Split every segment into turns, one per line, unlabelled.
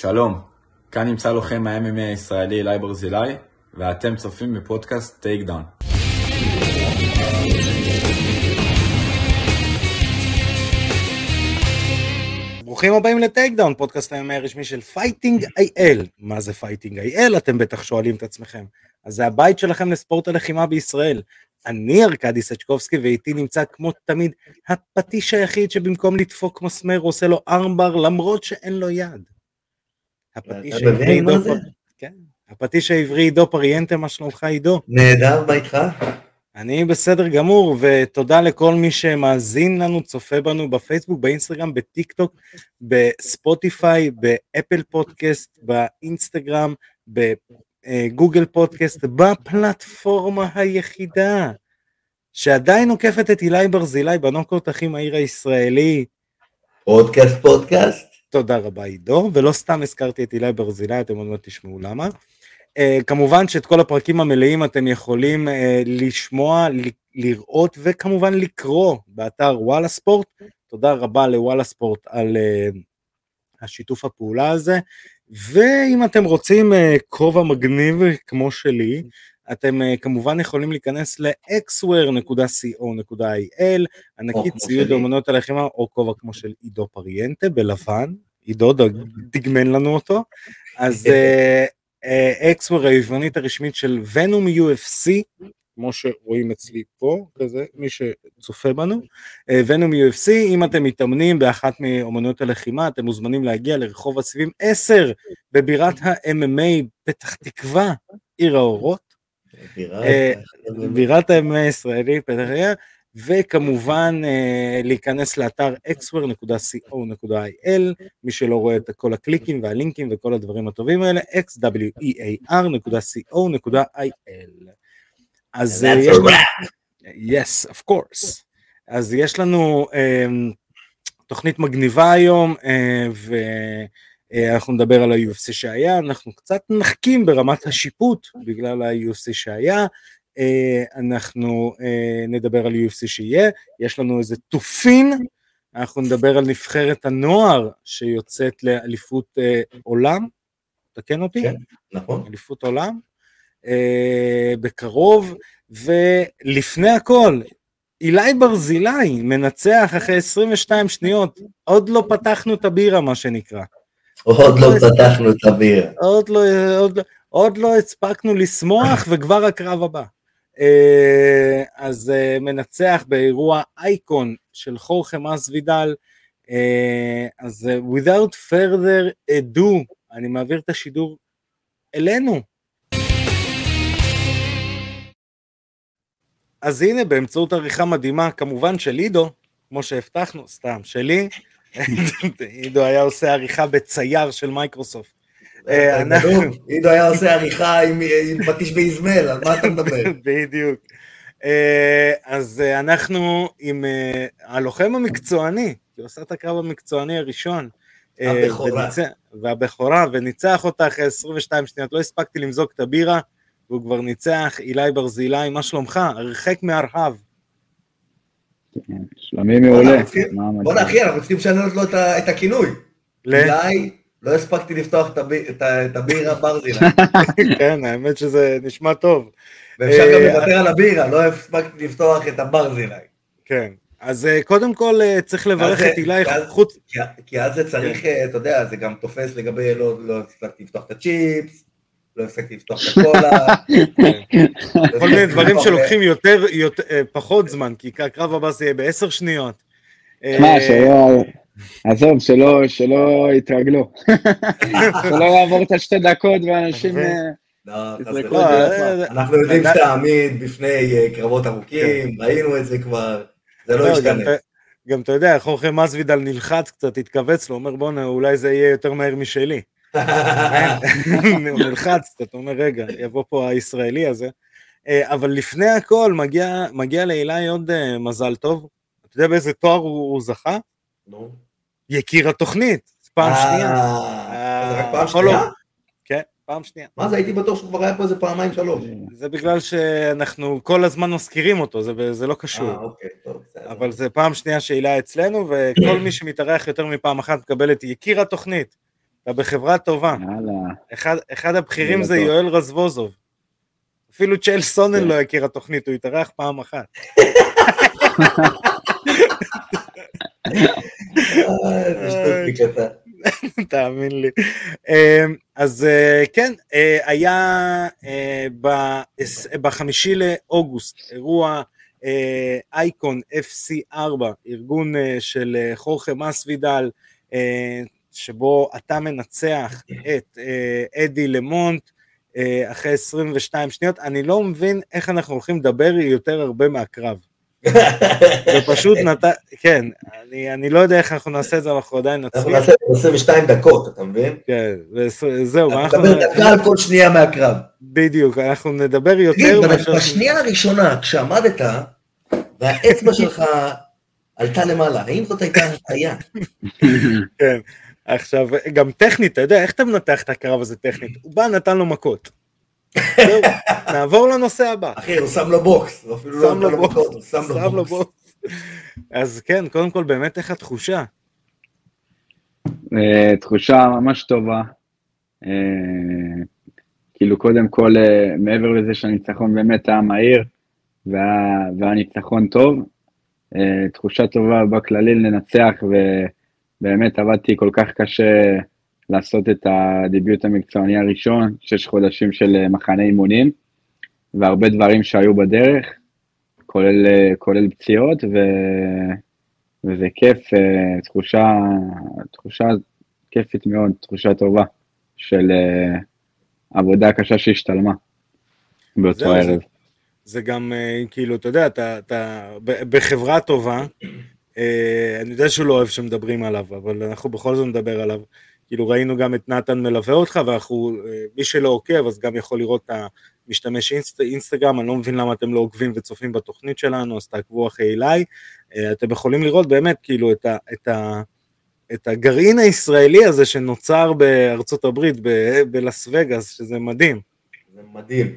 שלום, כאן נמצא לוחם ה-MMA הישראלי עילאי ברזילי, ואתם צופים בפודקאסט טייק דאון.
ברוכים הבאים לטייק דאון, פודקאסט ה-MMA הרשמי של Fighting IL. מה זה Fighting IL? אתם בטח שואלים את עצמכם. אז זה הבית שלכם לספורט הלחימה בישראל. אני ארכדי סצ'קובסקי ואיתי נמצא כמו תמיד הפטיש היחיד שבמקום לדפוק מסמר עושה לו armbar למרות שאין לו יד. הפטיש העברי עידו
זה?
פר- כן. הפטיש העברי עידו פריאנטה, מה שלומך עידו?
נהדר, מה איתך?
אני בסדר גמור, ותודה לכל מי שמאזין לנו, צופה בנו בפייסבוק, באינסטגרם, בטיק טוק, בספוטיפיי, באפל פודקאסט, באינסטגרם, בגוגל פודקאסט, בפלטפורמה היחידה שעדיין עוקפת את עילאי ברזילי בנוקאוט הכי מהיר הישראלי.
פודקאסט פודקאסט?
תודה רבה עידו, ולא סתם הזכרתי את אילי ברזילי, אתם עוד מעט תשמעו למה. Uh, כמובן שאת כל הפרקים המלאים אתם יכולים uh, לשמוע, ל- לראות וכמובן לקרוא באתר וואלה ספורט. תודה רבה לוואלה ספורט על uh, השיתוף הפעולה הזה. ואם אתם רוצים uh, כובע מגניב כמו שלי, אתם uh, כמובן יכולים להיכנס ל-xware.co.il, ענקית ציוד
שלי.
אומנות הלחימה, או כובע כמו של עידו פריאנטה בלבן, עידו דג- דגמן לנו אותו, אז אקסוור היוונית הרשמית של ונום UFC, כמו שרואים אצלי פה, כזה, מי שצופה בנו, ונום UFC, אם אתם מתאמנים באחת מאומנויות הלחימה, אתם מוזמנים להגיע לרחוב הסיבים 10 בבירת ה-MMA פתח תקווה, עיר האורות. אה, בירת ה-MMA הישראלי, תקווה, וכמובן אה, להיכנס לאתר xware.co.il, מי שלא רואה את כל הקליקים והלינקים וכל הדברים הטובים האלה, xwear.co.il. אז אה, יש לנו, yes, of course. אז יש לנו um, תוכנית מגניבה היום, uh, ואנחנו נדבר על ה-UFC שהיה, אנחנו קצת נחכים ברמת השיפוט בגלל ה-UFC שהיה, uh, אנחנו uh, נדבר על UFC שיהיה, יש לנו איזה תופין, אנחנו נדבר על נבחרת הנוער שיוצאת לאליפות עולם, תקן אותי?
כן. נכון.
אליפות עולם, אה, בקרוב, ולפני הכל, אילי ברזילי מנצח אחרי 22 שניות, עוד לא פתחנו את הבירה מה שנקרא,
עוד לא פתחנו את הבירה.
עוד לא, עוד, לא- עוד לא הספקנו לשמוח וכבר הקרב הבא. אה, אז אה, מנצח באירוע אייקון של חורכה מסוידל, אה, אז without further ado, אני מעביר את השידור אלינו. אז הנה, באמצעות עריכה מדהימה, כמובן של עידו, כמו שהבטחנו, סתם, שלי, עידו היה עושה עריכה בצייר של מייקרוסופט. אה,
נו, עידו היה עושה עריכה עם עם פטיש באזמל, על מה אתה מדבר?
בדיוק. אה, אז אה, אנחנו עם אה, הלוחם המקצועני, כי הוא עשה את הקרב המקצועני הראשון. אה,
הבכורה.
והבכורה, וניצח אותה אחרי 22 שניות, לא הספקתי למזוג את הבירה, והוא כבר ניצח, אילי ברזילי, מה שלומך? הרחק מהרהב.
שלומי מעולה.
בוא'נה, אחי, אנחנו צריכים לשנות לו את הכינוי. אולי לא הספקתי לפתוח את הבירה ברזילה.
כן, האמת שזה נשמע טוב.
ואפשר גם
אה,
לוותר על הבירה, לא הספקתי לפתוח את הברזילי.
כן. אז אה, קודם כל אה, צריך לברך את אילי,
ואז-
חוץ...
כי- אז זה צריך,
כן.
אתה יודע, זה גם תופס לגבי לא לא הספקתי לפתוח את הצ'יפס, לא הפסקתי לפתוח את הקולה.
כל מיני דברים שלוקחים יותר, יותר, אה, פחות זמן, כי הקרב הבא זה יהיה בעשר שניות. אה,
שלא... עזוב, שלא, שלא יתרגלו. שלא יעבור את השתי דקות ואנשים... אה,
לא,
אה,
לפח.
אנחנו יודעים
אה,
שאתה עמיד בפני אה, קרבות ארוכים, ראינו את זה כבר, זה לא
לא, גם
ישתנה.
גם אתה יודע, חורכה מסוידל נלחץ קצת, התכווץ לו, אומר בואנה, אולי זה יהיה יותר מהר משלי. נלחץ קצת, אומר רגע, יבוא פה הישראלי הזה. אה, אבל לפני הכל, מגיע, מגיע לאילי עוד אה, מזל טוב. אתה יודע באיזה תואר הוא, הוא זכה?
נו.
יקיר התוכנית, פעם
אה,
שנייה.
זה רק פעם
יכול
שנייה?
לא. כן, פעם שנייה.
מה זה, הייתי בטוח שהוא כבר היה פה איזה פעמיים שלוש.
זה בגלל שאנחנו כל הזמן מזכירים אותו, זה, זה לא קשור.
אה, אוקיי, טוב, בסדר.
אבל זה פעם שנייה שהילה אצלנו, וכל מי שמתארח יותר מפעם אחת מקבל את יקיר התוכנית. אתה בחברה טובה.
יאללה.
אחד, אחד הבכירים זה
טוב.
יואל רזבוזוב. אפילו צ'אל סונן
כן.
לא הכיר התוכנית, הוא התארח פעם אחת. תאמין לי. אמ, אז אה, כן, אה, היה אה, בחמישי לאוגוסט אירוע אייקון FC4, ארגון של חורכה מסוידל, שבו אתה מנצח את אה, אדי למונט אה, אחרי 22 שניות. אני לא מבין איך אנחנו הולכים לדבר יותר הרבה מהקרב. זה פשוט נתן, כן, אני, אני לא יודע איך אנחנו נעשה את זה, אנחנו עדיין
אנחנו
נצליח.
נעשה 22 דקות, אתה מבין?
כן, וזהו, אנחנו,
מדבר דקה על כל שנייה מהקרב.
בדיוק, אנחנו נדבר
תגיד,
יותר מאשר...
בשנייה הראשונה, כשעמדת, והאצבע שלך עלתה למעלה, האם זאת הייתה הטעיה?
כן, עכשיו, גם טכנית, אתה יודע, איך אתה מנתח את הקרב הזה טכנית? הוא בא, נתן לו מכות. זהו, נעבור לנושא הבא.
אחי, הוא שם לו בוקס, הוא אפילו לא
שם
נתן
לו
מכות, הוא שם לו
לו
בוקס.
אז כן, קודם כל, באמת, איך התחושה?
אה, תחושה ממש טובה. אה, כאילו קודם כל, אה, מעבר לזה שהניצחון באמת היה מהיר והיה, והיה ניצחון טוב, תחושה טובה בכללי לנצח, ובאמת עבדתי כל כך קשה לעשות את הדיביוט המקצועני הראשון, שש חודשים של אה, מחנה אימונים, והרבה דברים שהיו בדרך, כולל, אה, כולל פציעות, ו... וזה כיף, אה, תחושה, תחושה כיפית מאוד, תחושה טובה של עבודה קשה שהשתלמה באותו
זה-
ערב.
זה גם, אה, כאילו, אתה יודע, אתה, אתה בחברה טובה, אני יודע שהוא לא אוהב שמדברים עליו, אבל אנחנו בכל זאת נדבר עליו. כאילו, ראינו גם את נתן מלווה אותך, ואנחנו, אה, מי שלא עוקב, אז גם יכול לראות את המשתמש אינסט, אינסטגרם, אני לא מבין למה אתם לא עוקבים וצופים בתוכנית שלנו, אז תעקבו אחרי אליי. אה, אתם יכולים לראות באמת, כאילו, את, ה, את, ה, את הגרעין הישראלי הזה שנוצר בארצות הברית, ב- בלאס וגאס, שזה מדהים.
זה מדהים.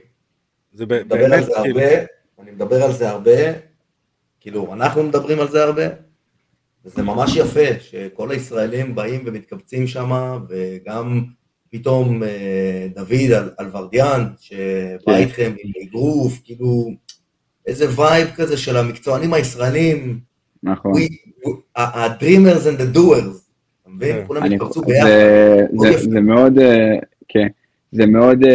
זה ב- באמת,
זה
כאילו,
הרבה, אני מדבר על זה הרבה, כאילו, אנחנו מדברים על זה הרבה, וזה ממש יפה שכל הישראלים באים ומתקבצים שם, וגם פתאום אה, דוד אל- אלוורדיאן, שבא
כן.
איתכם עם אגרוף, כאילו, איזה vibe כזה של המקצוענים הישראלים,
נכון.
we- we- ה- ה-dreamers and the doers, אתה מבין?
כן.
כולם
זה,
ביחד. מאוד
זה, מאוד, אה, כן, זה מאוד, אה,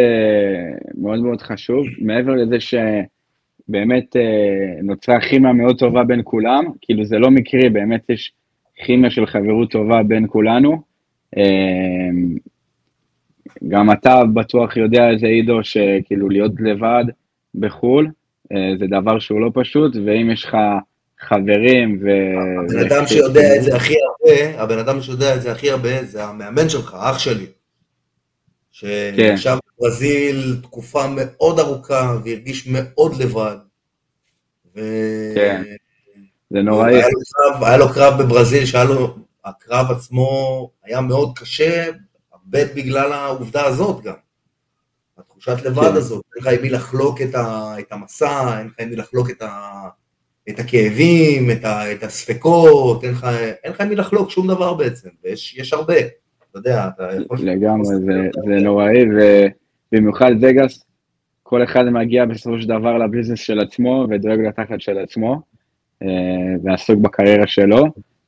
מאוד מאוד חשוב, מעבר לזה שבאמת אה, נוצרה כימיה מאוד טובה בין כולם, כאילו זה לא מקרי, באמת יש כימיה של חברות טובה בין כולנו. אה, גם אתה בטוח יודע איזה עידו, שכאילו להיות לבד בחו"ל, אה, זה דבר שהוא לא פשוט, ואם יש לך חברים ו...
הבן אדם שיודע את זה הכי הרבה, הבן אדם שיודע את זה הכי הרבה זה המאמן שלך, אח שלי.
כן.
שישב בברזיל תקופה מאוד ארוכה והרגיש מאוד לבד. ו...
כן. זה נוראי.
היה היה לו קרב בברזיל שהיה לו, הקרב עצמו היה מאוד קשה, הרבה בגלל העובדה הזאת גם. התחושת לבד
כן.
הזאת, אין לך עם מי לחלוק את, ה, את המסע, אין לך עם מי לחלוק את, ה, את הכאבים, את, ה, את הספקות, אין לך, אין לך עם מי לחלוק שום דבר בעצם, ויש יש הרבה, אתה יודע, אתה יכול...
לגמרי, זה, זה נוראי, ובמיוחד וגאס, כל אחד מגיע בסופו של דבר לביזנס של עצמו ודואג לתחת של עצמו, אה, ועסוק בקריירה שלו,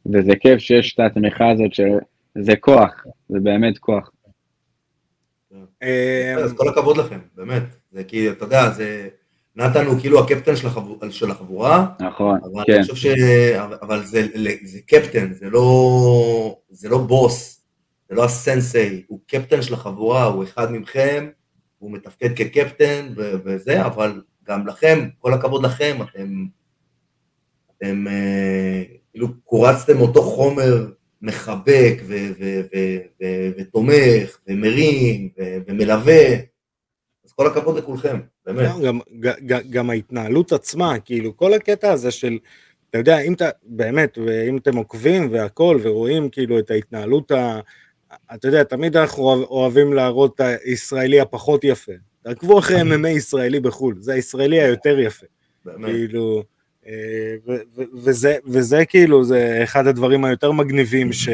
וזה כיף שיש את התמיכה הזאת, שזה כוח, זה באמת כוח.
אה,
אז כל הכבוד לכם, באמת. זה כי, אתה יודע, זה... נתן הוא כאילו הקפטן של, החבור, של החבורה,
נכון,
אבל
כן,
אני חושב ש... אבל זה, זה קפטן, זה לא, זה לא בוס, זה לא הסנסei, הוא קפטן של החבורה, הוא אחד מכם, הוא מתפקד כקפטן ו- וזה, אבל גם לכם, כל הכבוד לכם, אתם, אתם אה, כאילו קורצתם אותו חומר מחבק ו- ו- ותומך ומרים ומלווה, אז כל הכבוד לכולכם, באמת.
גם, ג- גם ההתנהלות עצמה, כאילו כל הקטע הזה של, אתה יודע, אם אתה, באמת, ואם אתם עוקבים והכל, ורואים כאילו את ההתנהלות ה... אתה יודע, תמיד אנחנו אוהב- אוהבים להראות את הישראלי הפחות יפה. תעקבו אחרי MMA ישראלי בחו"ל, זה הישראלי היותר יפה.
באמת.
כאילו, אה, וזה, וזה כאילו, זה אחד הדברים היותר מגניבים ש...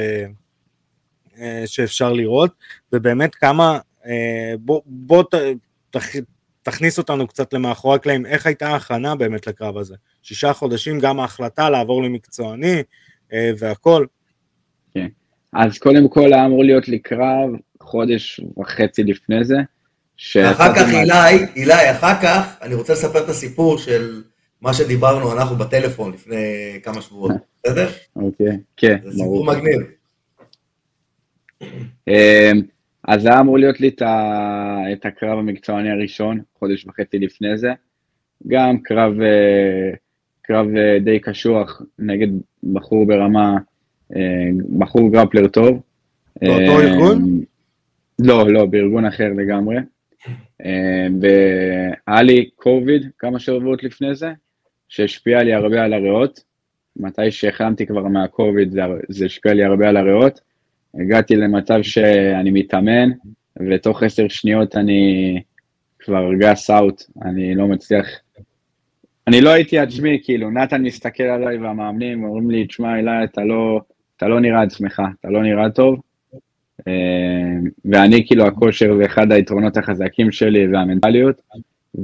אה, שאפשר לראות, ובאמת כמה, אה, בוא, בוא ת, תכ, תכניס אותנו קצת למאחורי הקלעים, איך הייתה ההכנה באמת לקרב הזה? שישה חודשים, גם ההחלטה לעבור למקצועני והכל.
כן. אז קודם כל היה אמור להיות לי קרב חודש וחצי לפני זה.
ואחר כך אילי, אילי, אחר כך אני רוצה לספר את הסיפור של מה שדיברנו אנחנו בטלפון לפני כמה שבועות, בסדר?
אוקיי, כן,
זה סיפור מגניב.
אמ, אז היה אמור להיות לי את הקרב המקצועני הראשון, חודש וחצי לפני זה. גם קרב, אה, קרב אה, די קשוח נגד בחור ברמה, אה, בחור גרפלר טוב.
באותו ארגון?
לא, לא, בארגון אחר לגמרי. והיה לי קוביד כמה שבועות לפני זה, שהשפיע לי הרבה על הריאות. מתי שהחלמתי כבר מהקוביד זה השפיע לי הרבה על הריאות. הגעתי למצב שאני מתאמן, ותוך עשר שניות אני כבר גס אאוט, אני לא מצליח... אני לא הייתי עצמי, כאילו, נתן מסתכל עליי והמאמנים אומרים לי, תשמע, אלי, אתה לא, אתה לא נראה עצמך, אתה לא נראה טוב. אה, ואני, כאילו, הכושר זה אחד היתרונות החזקים שלי והמנטליות,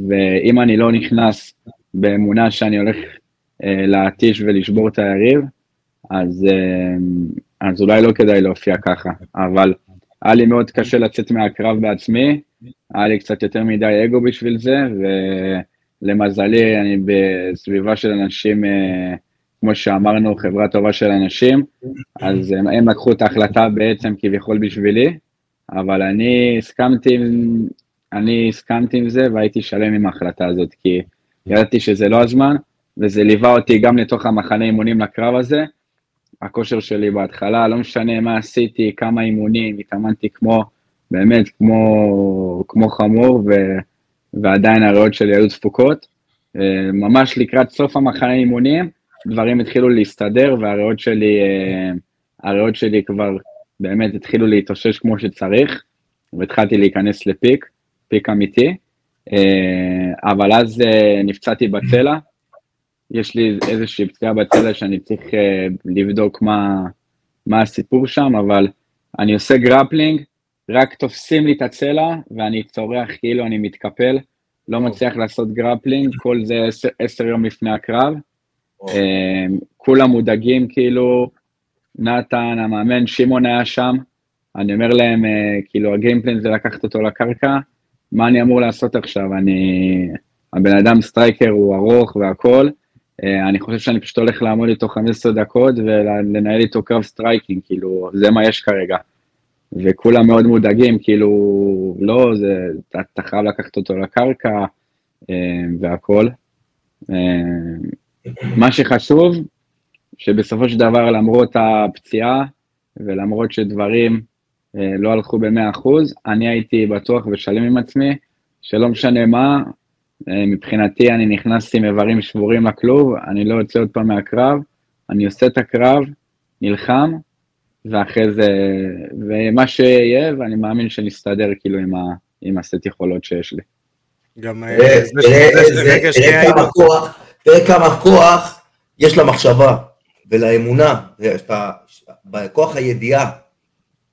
ואם אני לא נכנס באמונה שאני הולך אה, להתיש ולשבור את היריב, אז, אה, אז אולי לא כדאי להופיע ככה, אבל היה לי מאוד קשה לצאת מהקרב בעצמי, היה לי קצת יותר מדי אגו בשביל זה, ולמזלי אני בסביבה של אנשים, כמו שאמרנו, חברה טובה של אנשים, אז הם, הם לקחו את ההחלטה בעצם כביכול בשבילי, אבל אני הסכמתי, אני הסכמתי עם זה והייתי שלם עם ההחלטה הזאת, כי ידעתי שזה לא הזמן, וזה ליווה אותי גם לתוך המחנה אימונים לקרב הזה, הכושר שלי בהתחלה, לא משנה מה עשיתי, כמה אימונים, התאמנתי כמו, באמת, כמו, כמו חמור, ו, ועדיין הריאות שלי היו דפוקות. אה, ממש לקראת סוף המחנה אימונים, דברים התחילו להסתדר, והריאות שלי, אה, הריאות שלי כבר באמת התחילו להתאושש כמו שצריך, והתחלתי להיכנס ל peak, peak אמיתי. אה, אבל אז נפצעתי בצלע, יש לי איזושהי פציעה בצלע שאני צריך לבדוק מה, מה הסיפור שם, אבל אני עושה grappling, רק תופסים לי את הצלע ואני צורח כאילו אני מתקפל, לא. מצליח לעשות grappling, כל זה עשר, עשר יום לפני הקרב. אה, כולם מודאגים כאילו, נתן, המאמן, שמעון היה שם, אני אומר להם, אה, כאילו ה game plan זה לקחת אותו לקרקע, מה אני אמור לעשות עכשיו? אני... הבן אדם striker הוא ארוך והכל, אה, אני חושב שאני פשוט הולך לעמוד איתו 15 דקות ולנהל איתו קרב striking, כאילו, זה מה יש כרגע. וכולם מאוד מודאגים, כאילו, לא, זה, אתה, חייב לקחת אותו לקרקע אה, והכל. אה, מה שחשוב, שבסופו של דבר, למרות הפציעה ולמרות שדברים לא הלכו ב-100%, אני הייתי בטוח ושלם עם עצמי, שלא משנה מה, אה, מבחינתי אני נכנס עם איברים שבורים לכלוב, אני לא יוצא עוד פעם מהקרב, אני עושה את הקרב, נלחם, ואחרי זה, ומה שיהיה, ואני מאמין שנסתדר כאילו עם, ה, עם הסט יכולות שיש לי.
גם תראה כמה כוח יש למחשבה ולאמונה, בכוח הידיעה.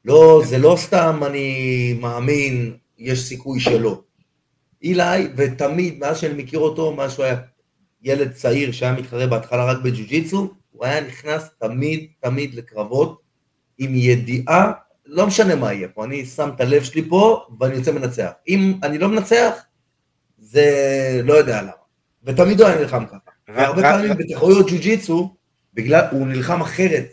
לא, זה לא סתם אני מאמין, יש סיכוי שלא. אילי, ותמיד, מאז שאני מכיר אותו, מאז שהוא היה ילד צעיר שהיה מתחרה בהתחלה רק בג'ו-ג'יצו, הוא היה נכנס תמיד, תמיד לקרבות עם ידיעה, לא משנה מה יהיה פה, אני שם את הלב שלי פה ואני יוצא מנצח. אם אני לא מנצח, זה לא יודע למה. ותמיד הוא היה נלחם ככה. והרבה פעמים בתחרויות ג'יו-ג'יטסו, בגלל, הוא נלחם אחרת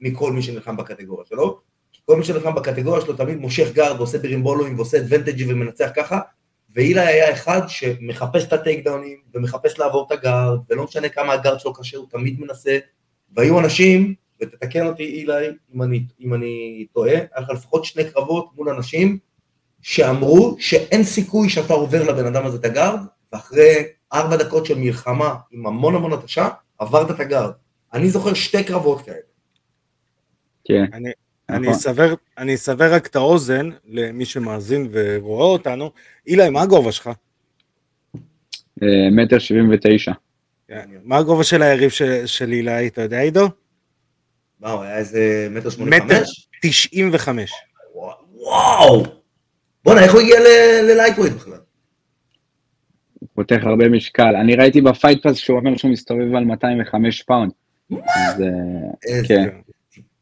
מכל מי שנלחם בקטגוריה שלו, כל מי שנלחם בקטגוריה שלו תמיד מושך guard ועושה ברימבולואים ועושה advantage ומנצח ככה, ועילאי היה אחד שמחפש את הטייק דאונים ומחפש לעבור את ה guard, ולא משנה כמה ה guard שלו קשה, הוא תמיד מנסה, והיו אנשים, ותתקן אותי אילי אם אני, אם אני טועה, היה לך לפחות שני קרבות מול אנשים שאמרו שאין סיכוי שאתה עובר לבן אדם הזה את הגארד, ואחרי ארבע דקות של מלחמה עם המון המון התשה, עברת את הגארד. אני זוכר שתי קרבות כאלה.
כן. אני, אני נכון. אסבר, אני אסבר רק את האוזן למי שמאזין ורואה אותנו. אילי, מה הגובה שלך?
אה, מטר שבעים ותשע.
מה הגובה של היריב של עילאי, אתה יודע עידו?
מה, הוא היה איזה מטר שמונים
מטר
וחמש?
95.
וואו! בואנה, איך הוא הגיע ל lightweight
בכלל? חותך הרבה משקל. אני ראיתי ב Fight Pass שהוא אומר שהוא מסתובב על 205 פאונד. אז אה,
איזה
כן.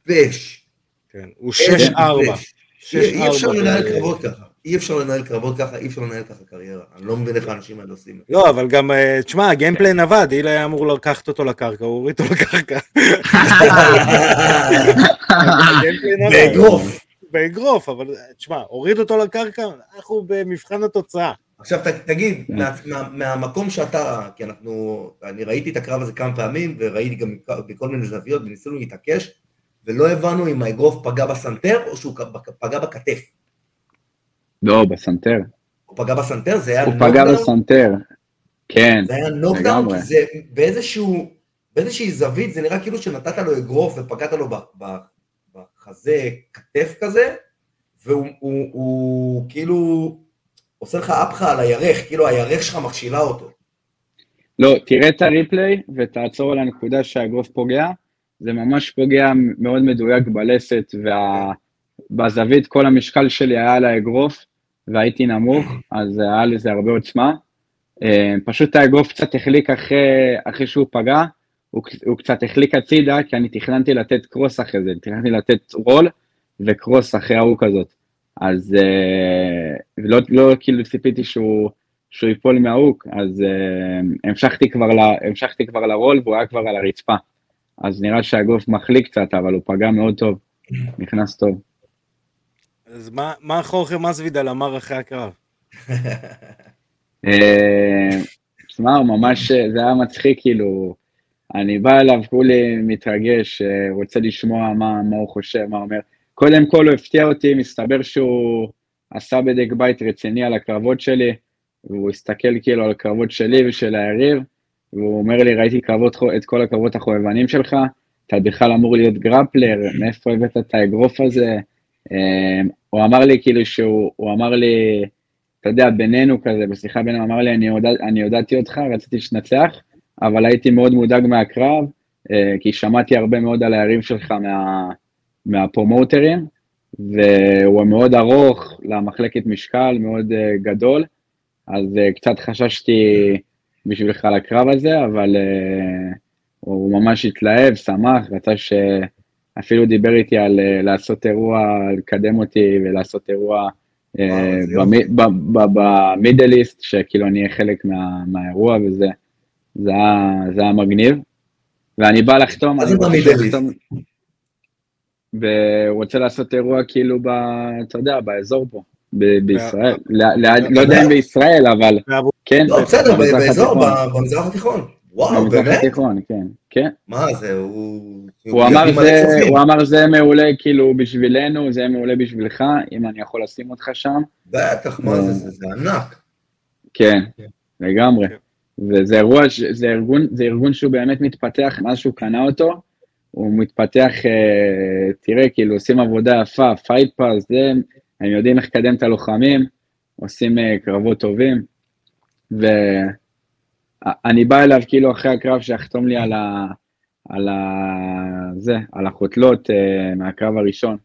טיפש.
כן, הוא
איזה
6-4.
טיפש. אי אפשר
6-4
לנהל קרבות ככה. אי אפשר לנהל קרבות ככה, אי אפשר לנהל ככה קריירה. אני לא מבין איך האנשים האלה עושים את זה.
לא, אבל גם, אה, תשמע, הגיימפליין עבד, איל היה אמור לקחת אותו לקרקע, הוא הוריד אותו לקרקע.
באגרוף.
באגרוף, אבל אה, תשמע, הוריד אותו לקרקע, אנחנו במבחן התוצאה.
עכשיו תגיד,
כן.
מה- מה- מהמקום שאתה, כי אנחנו, אני ראיתי את הקרב הזה כמה פעמים, וראיתי גם בכל מיני זוויות, וניסינו להתעקש, ולא הבנו אם האגרוף פגע בסנטר, או שהוא פגע בכתף.
לא, בסנטר.
הוא פגע בסנטר, זה היה
הוא פגע
knockdown?
בסנטר. כן.
זה היה
knockdown.
כי זה באיזשהו, באיזושהי זווית, זה נראה כאילו שנתת לו אגרוף ופגעת לו בחזה כתף כזה, והוא הוא, הוא, כאילו עושה לך אפחה על הירך, כאילו הירך שלך מכשילה אותו.
לא, תראה את ה replay ותעצור על הנקודה שהאגרוף פוגע. זה ממש פוגע מאוד מדויק בלסת, ובזווית כל המשקל שלי היה על האגרוף, והייתי נמוך, אז היה לזה הרבה עוצמה. אה, פשוט האגרוף קצת החליק אחרי, אחרי שהוא פגע, הוא, הוא קצת החליק הצידה, כי אני תכננתי לתת קרוס אחרי זה, תכננתי לתת רול וקרוס אחרי ההוא כזאת. אז אה, לא, לא כאילו ציפיתי שהוא, שהוא ייפול מההוק, אז אה, המשכתי, כבר ל, המשכתי כבר לרול והוא היה כבר על הרצפה. אז נראה שהגוף מחליק קצת, אבל הוא פגע מאוד טוב, נכנס טוב.
אז מה- מה חורכה מסוידל אמר אחרי הקרב?
אה, תשמע, הוא ממש, זה היה מצחיק, כאילו, אני בא אליו, כולי מתרגש, אה, רוצה לשמוע מה, מה הוא חושב, מה הוא אומר. קודם כל הוא הפתיע אותי, מסתבר שהוא עשה בדק בית רציני על הקרבות שלי, והוא הסתכל כאילו על הקרבות שלי ושל היריב, והוא אומר לי, ראיתי קרבות, את כל הקרבות החובבנים שלך, אתה בכלל אמור להיות גרפלר, מאיפה הבאת את האגרוף הזה? אה, הוא אמר לי כאילו שהוא, הוא אמר לי, אתה יודע, בינינו כזה, בשיחה בינינו, אמר לי, אני, הודע, אני הודעתי אותך, רציתי שתנצח, אבל הייתי מאוד מודאג מהקרב, אה, כי שמעתי הרבה מאוד על היריב שלך מה, מהפרומוטרים, והוא מאוד ארוך למחלקת משקל, מאוד אה, גדול, אז אה, קצת חששתי בשבילך לקרב הזה, אבל אה, הוא ממש התלהב, שמח, רצה ש... אפילו דיבר איתי על אה, לעשות אירוע, לקדם אותי ולעשות אירוע ב- במידל איסט, שכאילו אני אהיה חלק מה- מהאירוע וזה זה היה, זה היה מגניב. ואני בא לחתום,
מה
אני
זה במידל איסט?
והוא רוצה לעשות אירוע כאילו, ב, אתה יודע, באזור פה, ב- בישראל. ל- ליד- לא יודע אם בישראל, אבל כן,
לא, בסדר,
במזרח
באזור, במזרח התיכון. וואו,
במזרח
באמת?
התיכון, כן, כן.
מה זה, הוא...
הוא אמר, זה. הוא אמר זה מעולה כאילו בשבילנו, זה מעולה בשבילך, אם אני יכול לשים אותך שם,
בטח, מה זה, זה זה ענק.
כן,
כן.
לגמרי.
כן.
וזה אירוע, ש- זה ארגון, זה ארגון שהוא באמת מתפתח, מאז שהוא קנה אותו, הוא מתפתח, אה, תראה, כאילו עושים עבודה יפה, Fight Pass, זה, הם יודעים איך לקדם את הלוחמים, עושים אה, קרבות טובים, ואני בא אליו כאילו אחרי הקרב שיחתום לי על ה... על ה... זה, על החותלות אה, מהקרב הראשון.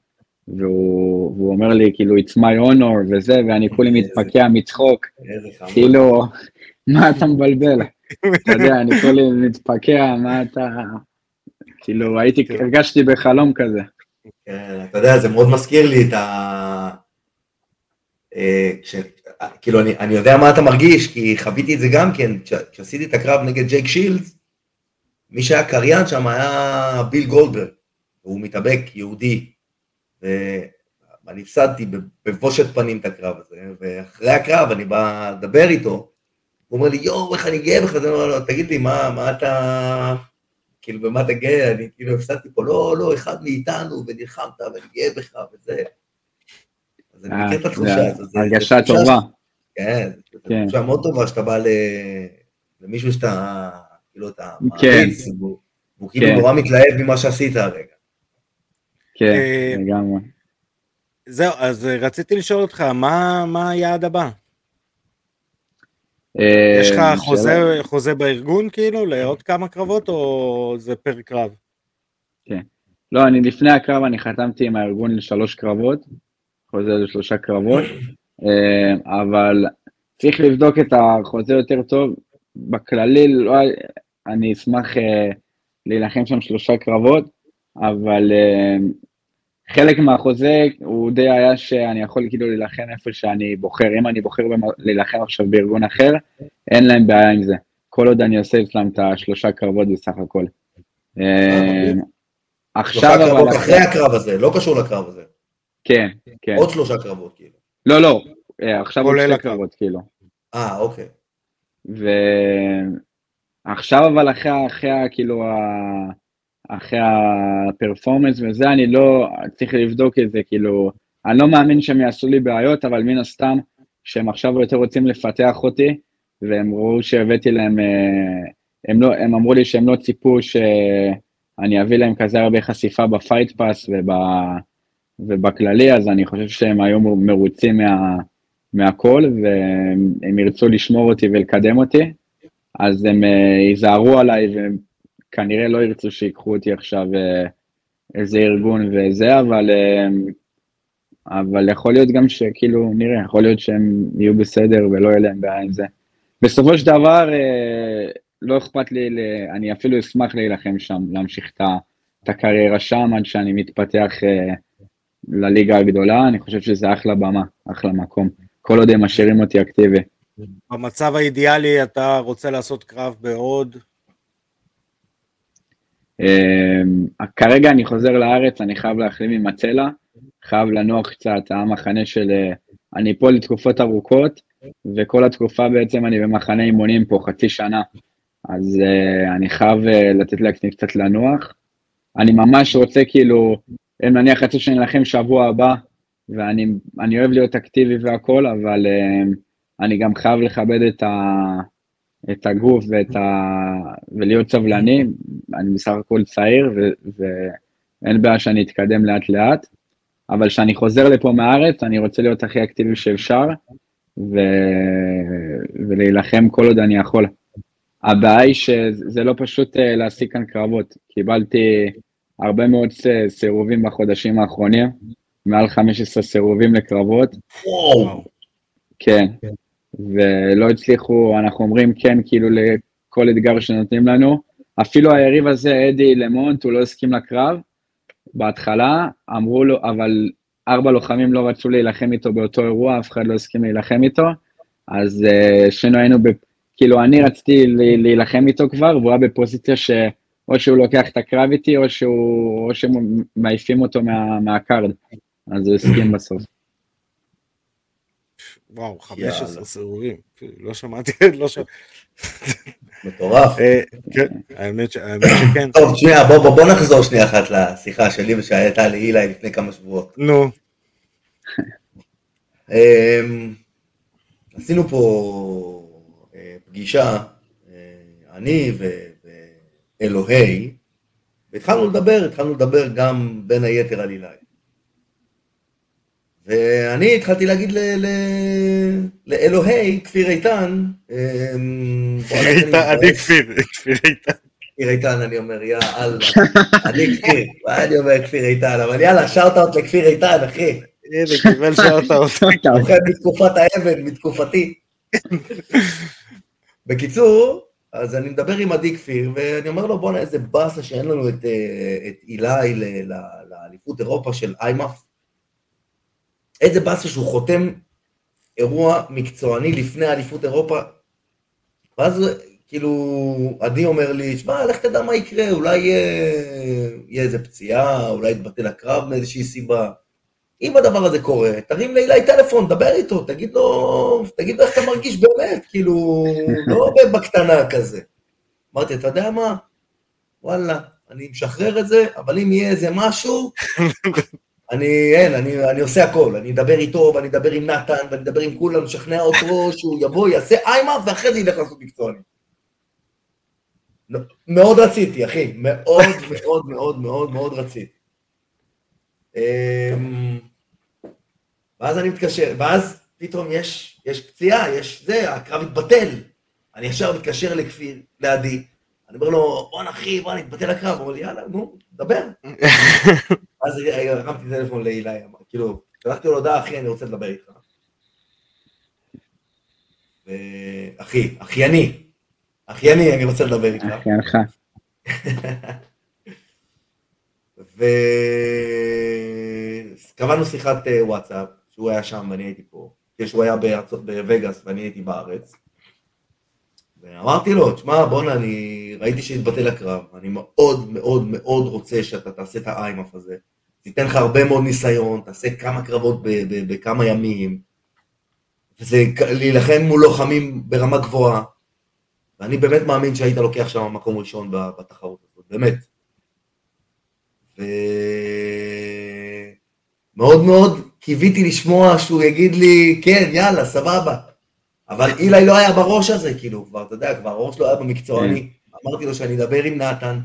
והוא, והוא אומר לי, כאילו, it's my honor וזה, ואני כולי מתפקע מצחוק. כאילו, מה אתה מבלבל? אתה יודע, אני כולי מתפקע, מה אתה... כאילו, הייתי,
כן.
הרגשתי בחלום כזה.
כן, אתה יודע, זה מאוד מזכיר לי את ה... אה, כש... כאילו, אני, אני יודע מה אתה מרגיש, כי חוויתי את זה גם כן, כש- כשעשיתי את הקרב נגד ג'ייק שילדס, מי שהיה קריין שם היה ביל גולדברג, הוא מתאבק יהודי, ואני הפסדתי בבושת פנים את הקרב הזה, ואחרי הקרב אני בא לדבר איתו, הוא אומר לי, יואו, איך אני גאה בך, אז אני אומר לו, תגיד לי, מה, מה אתה, כאילו, במה אתה גאה? אני כאילו הפסדתי פה, לא, לא, אחד מאיתנו, ונלחמת, ואני גאה בך, וזה. אז אני מכיר את
אה,
התחושה הזאת.
הרגשה טובה.
כן, זו
כן.
תחושה מאוד טובה שאתה בא למישהו שאתה, כאילו, אתה
כן.
מעריץ, והוא והוא כאילו
כן.
נורא מתלהב ממה שעשית הרגע.
כן,
אה,
לגמרי.
זהו, אז אה, רציתי לשאול אותך, מה מה היעד הבא?
אה,
יש לך חוזה- חוזה בארגון כאילו לעוד כמה קרבות, או זה פר קרב?
לא, אני לפני הקרב, אני חתמתי עם הארגון לשלוש קרבות, חוזה לשלושה קרבות, אה, אבל צריך לבדוק את החוזה יותר טוב. בכללי, לא, אני אשמח אה, להילחם שם שלושה קרבות, אבל חלק מהחוזה הוא די היה שאני יכול כאילו להילחם איפה שאני בוחר. אם אני בוחר להילחם עכשיו בארגון אחר, אין להם בעיה עם זה. כל עוד אני עושה אצלם את השלושה קרבות בסך הכל.
עכשיו אבל... אחרי הקרב הזה, לא קשור לקרב הזה.
כן, כן.
עוד שלושה קרבות כאילו.
לא, לא, עכשיו עוד שתי קרבות כאילו.
אה, אוקיי.
ועכשיו אבל אחרי, אחרי כאילו, אחרי הפרפורמנס וזה, אני לא, צריך לבדוק את זה, כאילו, אני לא מאמין שהם יעשו לי בעיות, אבל מן הסתם, שהם עכשיו יותר רוצים לפתח אותי, והם ראו שהבאתי להם, אה, הם, לא, הם אמרו לי שהם לא ציפו שאני אביא להם כזה הרבה חשיפה בפייט פאס וב, ובכללי, אז אני חושב שהם היו מרוצים מה, מהכל, והם ירצו לשמור אותי ולקדם אותי, אז הם ייזהרו עליי, וכנראה לא ירצו שיקחו אותי עכשיו uh, איזה ארגון וזה, אבל, uh, אבל יכול להיות גם שכאילו, נראה, יכול להיות שהם יהיו בסדר ולא יהיה להם בעיה עם זה. בסופו של דבר, uh, לא אכפת לי, אני אפילו אשמח להילחם שם, להמשיך את הקריירה שם עד שאני מתפתח לליגה הגדולה, אני חושב שזה אחלה במה, אחלה מקום. כל עוד הם משאירים אותי אקטיבי.
במצב האידיאלי אתה רוצה לעשות קרב בעוד?
אמ, כרגע אני חוזר לארץ, אני חייב להחלים עם הצלע, חייב לנוח קצת, המחנה של... אה, אני פה לתקופות ארוכות, וכל התקופה בעצם אני במחנה אימונים פה חצי שנה, אז uh, אני חייב uh, לתת לעצמי קצת לנוח. אני ממש רוצה כאילו, אם נניח שאני אלחם שבוע הבא, ואני אוהב להיות אקטיבי והכל, אבל uh, אני גם חייב לכבד את, ה, את הגוף ואת ה, ולהיות סבלני, אני בסך הכל צעיר ו, ואין בעיה שאני אתקדם לאט לאט, אבל כשאני חוזר לפה מהארץ אני רוצה להיות הכי אקטיבי שאפשר ו, ולהילחם כל עוד אני יכול. הבעיה היא שזה לא פשוט אה, להשיג כאן קרבות, קיבלתי הרבה מאוד סירובים בחודשים האחרונים, מעל 15 סירובים לקרבות.
וואו.
כן, ולא הצליחו, אנחנו אומרים כן כאילו לכל אתגר שנותנים לנו. אפילו היריב הזה, אדי למונט, הוא לא הסכים לקרב בהתחלה, אמרו לו, אבל ארבע לוחמים לא רצו להילחם איתו באותו אירוע, אף אחד לא הסכים להילחם איתו, אז uh, שנינו היינו, כאילו אני רציתי להילחם איתו כבר, והוא היה בפוזיציה שאו שהוא לוקח את הקרב איתי, או, שהוא, או שהם מעיפים אותו מה, מהקארד. אז הוא הסכים בסוף.
וואו, 15 סירובים, לא שמעתי, לא שמעתי.
מטורף.
אה, כן, האמת שכן.
טוב, שנייה, בוא נחזור שנייה אחת לשיחה שלי ושהייתה לאילי לפני כמה שבועות.
נו.
אמ, עשינו פה אה, פגישה, אה, אני ואלוהי, והתחלנו לדבר, התחלנו לדבר גם בין היתר על אילי. ואני התחלתי להגיד לאלוהי, כפיר איתן,
אמ, כפיר איתן, אני כפיר, כפיר איתן.
כפיר איתן, אני אומר, יא אללה, אני כפיר, מה אני אומר כפיר איתן, אבל יאללה, שאוט-אאוט לכפיר איתן, אחי.
הנה, קיבל שאוט-אאוט.
אוכל מתקופת האבן, מתקופתי. בקיצור, אז אני מדבר עם עדי כפיר, ואני אומר לו, בואנה, איזה באסה שאין לנו את אה, אילי לאליפות אירופה של איימאף. איזה באסה שהוא חותם אירוע מקצועני לפני אליפות אירופה. ואז כאילו, עדי אומר לי, שמע, לך תדע מה יקרה, אולי יהיה, יהיה איזה פציעה, אולי יתבטל הקרב מאיזושהי סיבה. אם הדבר הזה קורה, תרים לאילי טלפון, דבר איתו, תגיד לו, תגיד לו איך אתה מרגיש באמת, כאילו, לא בקטנה כזה. אמרתי, אתה יודע מה? וואלה, אני משחרר את זה, אבל אם יהיה איזה משהו, אני, אין, אני, אני עושה הכל, אני אדבר איתו, ואני אדבר עם נתן, ואני אדבר עם כולם, נשכנע אותו שהוא יבוא, יעשה איימה, ואחרי זה ילך לעשות מקצועני. מאוד רציתי, אחי, מאוד מאוד מאוד מאוד מאוד רציתי. אמ, ואז אני מתקשר, ואז פתאום יש, יש פציעה, יש זה, הקרב התבטל. אני ישר מתקשר לכפיר, לעדי, אני אומר לו, בואנה אחי, בוא נתבטא לקרב, הוא אומר לי, יאללה, נו, דבר. אז הרמתי טלפון לאילי, כאילו, שלחתי לו הודעה, אחי, אני רוצה לדבר איתך. אחי, אחייני, אחייני, אני רוצה לדבר איתך.
אחיינך.
וקבענו שיחת אה, וואטסאפ, שהוא היה שם ואני הייתי פה, שהוא היה בארצות, בווגאס ואני הייתי בארץ. ואמרתי לו, תשמע, בואנה, אני ראיתי שהתבטל הקרב, אני מאוד מאוד מאוד רוצה שאתה תעשה את האיימאף הזה. תיתן לך הרבה מאוד ניסיון, תעשה כמה קרבות בכמה ימים, וזה להילחם מול לוחמים ברמה גבוהה. ואני באמת מאמין שהיית לוקח שם מקום ראשון בתחרות הזאת, באמת. ומאוד מאוד קיוויתי לשמוע שהוא יגיד לי, כן, יאללה, סבבה. אבל אילי לא היה בראש הזה, כאילו, כבר, אתה יודע, כבר הראש לא היה במקצועני. כן. אמרתי לו שאני אדבר עם נתן,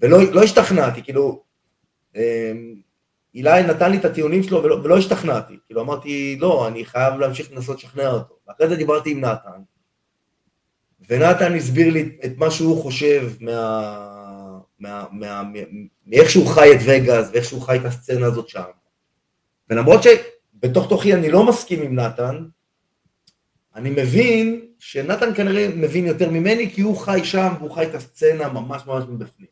ולא לא השתכנעתי, כאילו, אילי נתן לי את הטיעונים שלו ולא, ולא השתכנעתי. כאילו, אמרתי, לא, אני חייב להמשיך לנסות לשכנע אותו. ואחרי זה דיברתי עם נתן, ונתן הסביר לי את מה שהוא חושב מאיך שהוא חי את וגאס ואיך שהוא חי את הסצנה הזאת שם. ולמרות שבתוך תוכי אני לא מסכים עם נתן, אני מבין שנתן כנראה מבין יותר ממני, כי הוא חי שם והוא חי את הסצנה ממש ממש מבפנים.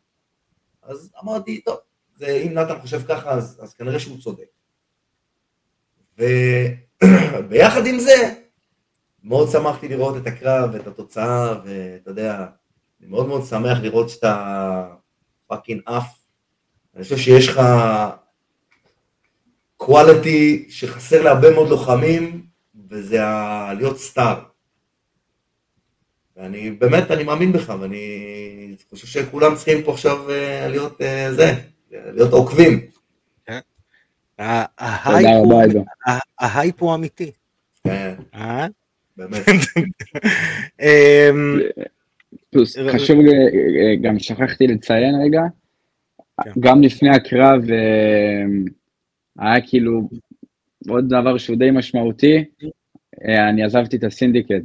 אז אמרתי, טוב, זה, אם נתן חושב ככה, אז, אז כנראה שהוא צודק. וביחד עם זה, מאוד שמחתי לראות את הקרב ואת התוצאה, ואתה יודע, אני מאוד מאוד שמח לראות שאתה fucking עף. אני חושב שיש לך quality שחסר להרבה מאוד לוחמים, וזה ה... להיות star. ואני באמת, אני מאמין בך, ואני חושב שכולם צריכים פה עכשיו אה, להיות אה, זה, להיות עוקבים.
כן. ההייפ הוא אמיתי.
כן. אה? באמת.
אמ,
חשוב, גם שכחתי לציין רגע, כן. גם לפני הקרב היה כאילו עוד דבר שהוא די משמעותי, אה, אני עזבתי את הסינדיקט.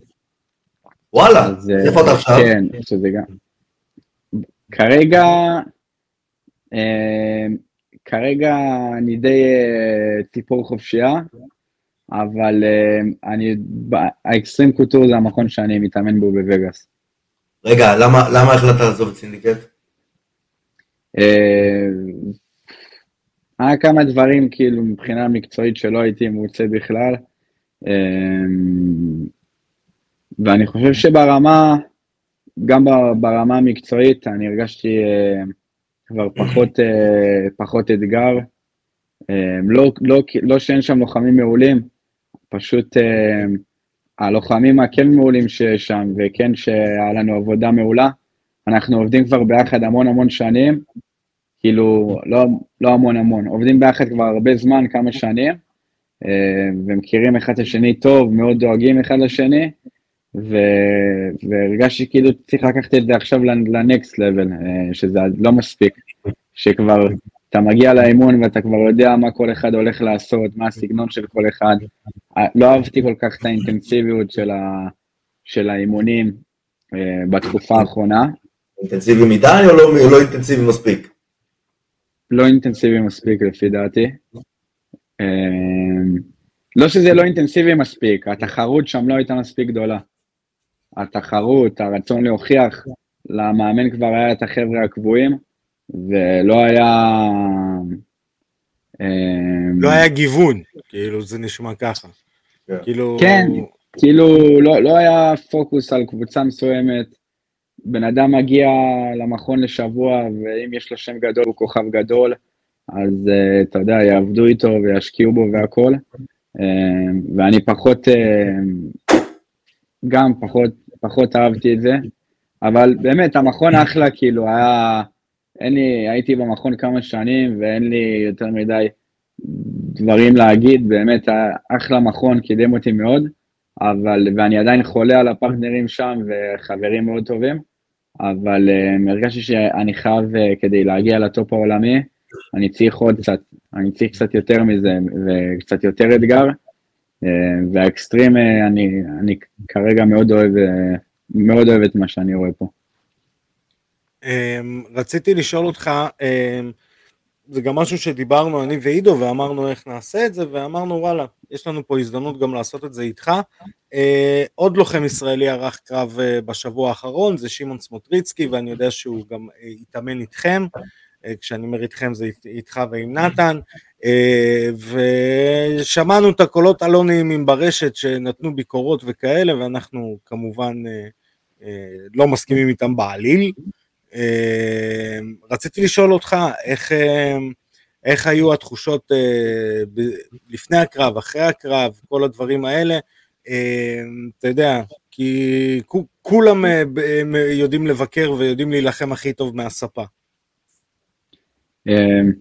וואלה, איפה אתה עכשיו?
כן, שזה גם. כרגע, אה, כרגע אני די אה, ציפור חופשייה, אבל אני, ה Xtreme Couture זה המכון שאני מתאמן בו בווגאס.
רגע, למה, למה החלטת לעזוב את סינדיקט?
היה כמה דברים כאילו מבחינה מקצועית שלא הייתי מרוצה בכלל. ואני חושב שברמה, גם ברמה המקצועית, אני הרגשתי אה, כבר פחות, אה, פחות אתגר. אמ, לא, לא, לא שאין שם לוחמים מעולים, פשוט אה, הלוחמים הכן מעולים שיש שם, וכן שהיה לנו עבודה מעולה. אנחנו עובדים כבר ביחד המון המון שנים, כאילו, לא, לא המון המון, עובדים ביחד כבר הרבה זמן, כמה שנים, אה, ומכירים אחד את השני טוב, מאוד דואגים אחד לשני, ו... והרגשתי כאילו צריך לקחת את זה עכשיו לנקסט לבל, אה, שזה לא מספיק, שכבר אתה מגיע לאימון ואתה כבר יודע מה כל אחד הולך לעשות, מה הסגנון של כל אחד. אה, לא אהבתי כל כך את האינטנסיביות של, ה... של האימונים בתקופה האחרונה.
אינטנסיבי מדי או לא, לא אינטנסיבי מספיק?
לא אינטנסיבי מספיק לפי דעתי. לא שזה לא אינטנסיבי מספיק, התחרות שם לא הייתה מספיק גדולה. התחרות, הרצון להוכיח, למאמן כבר היה את החבר'ה הקבועים, ולא היה...
אמ, לא היה גיוון, כאילו זה נשמע ככה.
כן.
כאילו...
כן, כאילו לא, לא היה פוקוס על קבוצה מסוימת. בן אדם מגיע למכון לשבוע, ואם יש לו שם גדול הוא כוכב גדול, אז uh, אתה יודע, יעבדו איתו וישקיעו בו והכל. Uh, ואני פחות, uh, גם פחות, פחות אהבתי את זה. אבל באמת, המכון אחלה, כאילו, היה... אין לי, הייתי במכון כמה שנים ואין לי יותר מדי דברים להגיד, באמת, אחלה מכון, קידם אותי מאוד, אבל, ואני עדיין חולה על הפרטנרים שם וחברים מאוד טובים, אבל uh, הרגשתי שאני חייב, uh, כדי להגיע לטופ העולמי, אני צריך עוד קצת, אני צריך קצת יותר מזה וקצת יותר אתגר. אה, והאקסטרים, אה, אני, אני כרגע מאוד אוהב, אה, מאוד אוהב את מה שאני רואה פה.
אמ, רציתי לשאול אותך, אמ, זה גם משהו שדיברנו אני ועידו ואמרנו איך נעשה את זה ואמרנו וואלה יש לנו פה הזדמנות גם לעשות את זה איתך. עוד לוחם ישראלי ערך קרב בשבוע האחרון זה שמעון סמוטריצקי ואני יודע שהוא גם התאמן איתכם, כשאני אומר איתכם זה אית- איתך ועם נתן, אה, ושמענו את הקולות הלא נעימים ברשת שנתנו ביקורות וכאלה ואנחנו כמובן אה, אה, לא מסכימים איתם בעליל. אה, רציתי לשאול אותך איך, אה, איך היו התחושות אה, לפני הקרב, אחרי הקרב, כל הדברים האלה. אה, אתה יודע, כי כו- כולם אה, יודעים לבקר ויודעים להילחם הכי טוב מהספה.
אמ,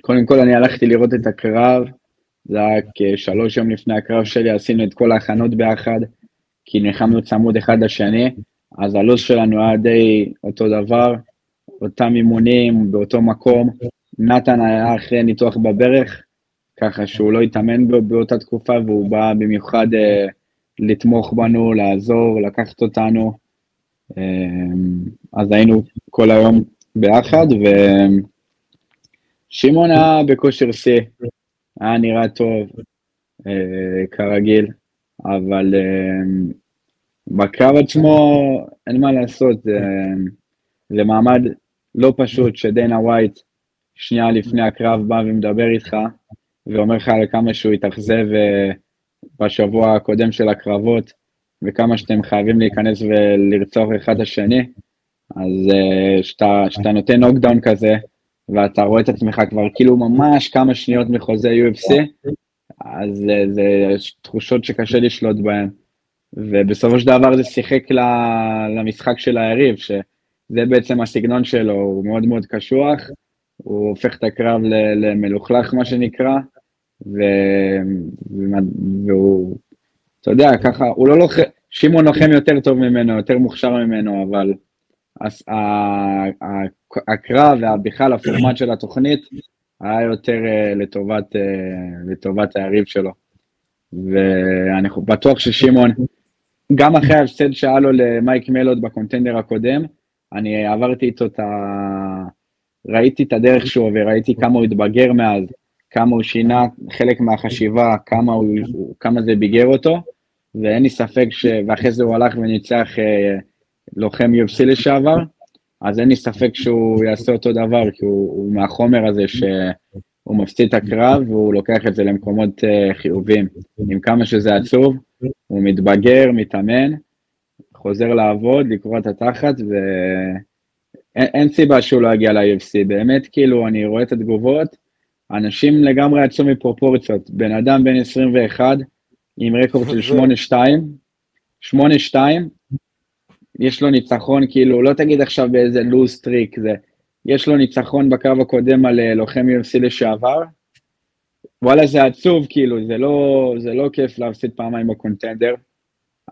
קודם כל אני הלכתי לראות את הקרב, זה היה כשלוש יום לפני הקרב שלי, עשינו את כל ההכנות ביחד, כי נלחמנו צמוד אחד לשני, אז הלו"ז שלנו היה די אותו דבר, אותם אימונים באותו מקום. נתן היה אחרי ניתוח בברך, ככה שהוא לא התאמן בו באותה תקופה, והוא בא במיוחד אה, לתמוך בנו, לעזור, לקחת אותנו. אמ, אז היינו כל היום ביחד, ו... שמעון היה בכושר שיא, היה נראה טוב, אה, כרגיל, אבל אה, בקרב עצמו אין מה לעשות, זה, זה מעמד לא פשוט שדיינה ווייט שנייה לפני הקרב בא ומדבר איתך ואומר לך על כמה שהוא התאכזב אה, בשבוע הקודם של הקרבות וכמה שאתם חייבים להיכנס ולרצוח אחד את השני, אז אה, שאתה שאתה נותן נוקדאון כזה, ואתה רואה את עצמך כבר כאילו ממש כמה שניות מחוזה UFC, אז זה, זה תחושות שקשה לשלוט בהן. ובסופו של דבר זה שיחק למשחק של היריב, שזה בעצם הסגנון שלו, הוא מאוד מאוד קשוח, הוא הופך את הקרב למלוכלך מה שנקרא, ו... והוא, אתה יודע, ככה, הוא לא לוחם, שמעון לוחם יותר טוב ממנו, יותר מוכשר ממנו, אבל ה- הקרב ובכלל הפורמט של התוכנית היה יותר אה, לטובת, אה, לטובת היריב שלו. ואני בטוח ששמעון, גם אחרי ההפסד שהיה לו למייק מלוד בקונטנדר הקודם, אני עברתי איתו את ה... ראיתי את הדרך שהוא עובר, ראיתי כמה הוא התבגר מאז, כמה הוא שינה חלק מהחשיבה, כמה, הוא, כמה זה ביגר אותו, ואין לי ספק ש... ואחרי זה הוא הלך וניצח אה, לוחם UFC לשעבר, אז אין לי ספק שהוא יעשה אותו דבר, כי הוא, הוא מהחומר הזה שהוא מפסיד את הקרב והוא לוקח את זה למקומות uh, חיוביים. עם כמה שזה עצוב, הוא מתבגר, מתאמן, חוזר לעבוד, לקרוא את התחת, ואין אין סיבה שהוא לא יגיע ל-UFC. באמת, כאילו, אני רואה את התגובות, אנשים לגמרי יצאו מפרופורציות. בן אדם בן 21, עם רקורד של 8-2, 8-2, יש לו ניצחון, כאילו, לא תגיד עכשיו באיזה לוז טריק זה, יש לו ניצחון בקרב הקודם על אה, לוחם UFC לשעבר, וואלה זה עצוב, כאילו, זה לא, זה לא כיף להפסיד פעמיים בקונטנדר,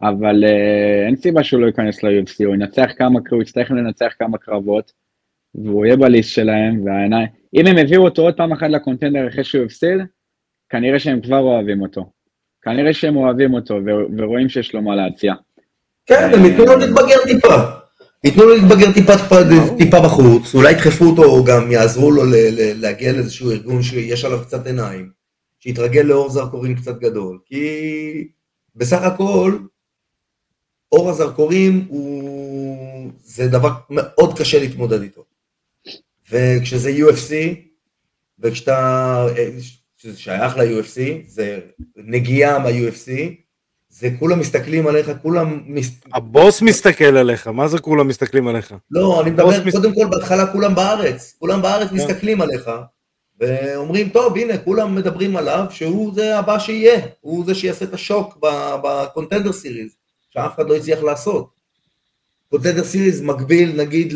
אבל uh, אין סיבה שהוא לא ייכנס ל-UFC, הוא ינצח כמה, הוא יצטרך לנצח כמה קרבות, והוא יהיה בליסט שלהם, והעיניים, אם הם הביאו אותו עוד פעם אחת לקונטנדר אחרי שהוא הפסיד, כנראה שהם כבר אוהבים אותו. כנראה שהם אוהבים אותו ורואים שיש לו מה להציע.
כן, הם ייתנו לו להתבגר טיפה. ייתנו לו להתבגר טיפה, טיפה, טיפה בחוץ, אולי ידחפו אותו, או גם יעזרו לו להגיע לאיזשהו ארגון שיש עליו קצת עיניים, שיתרגל לאור זרקורים קצת גדול, כי בסך הכל, אור הזרקורים הוא... זה דבר מאוד קשה להתמודד איתו. וכשזה UFC, וכשאתה... שזה שייך ל-UFC, זה נגיעה מה-UFC, זה כולם מסתכלים עליך, כולם... מס...
הבוס מסתכל עליך, מה זה כולם מסתכלים עליך?
לא, אני מדבר,
בוס מס-
קודם כל, בהתחלה כולם בארץ, כולם בארץ
כן.
מסתכלים עליך, ואומרים, טוב, הנה, כולם מדברים עליו, שהוא זה הבא שיהיה, הוא זה שיעשה את השוק ב Contender Series, שאף אחד לא הצליח לעשות. Contender Series מקביל, נגיד,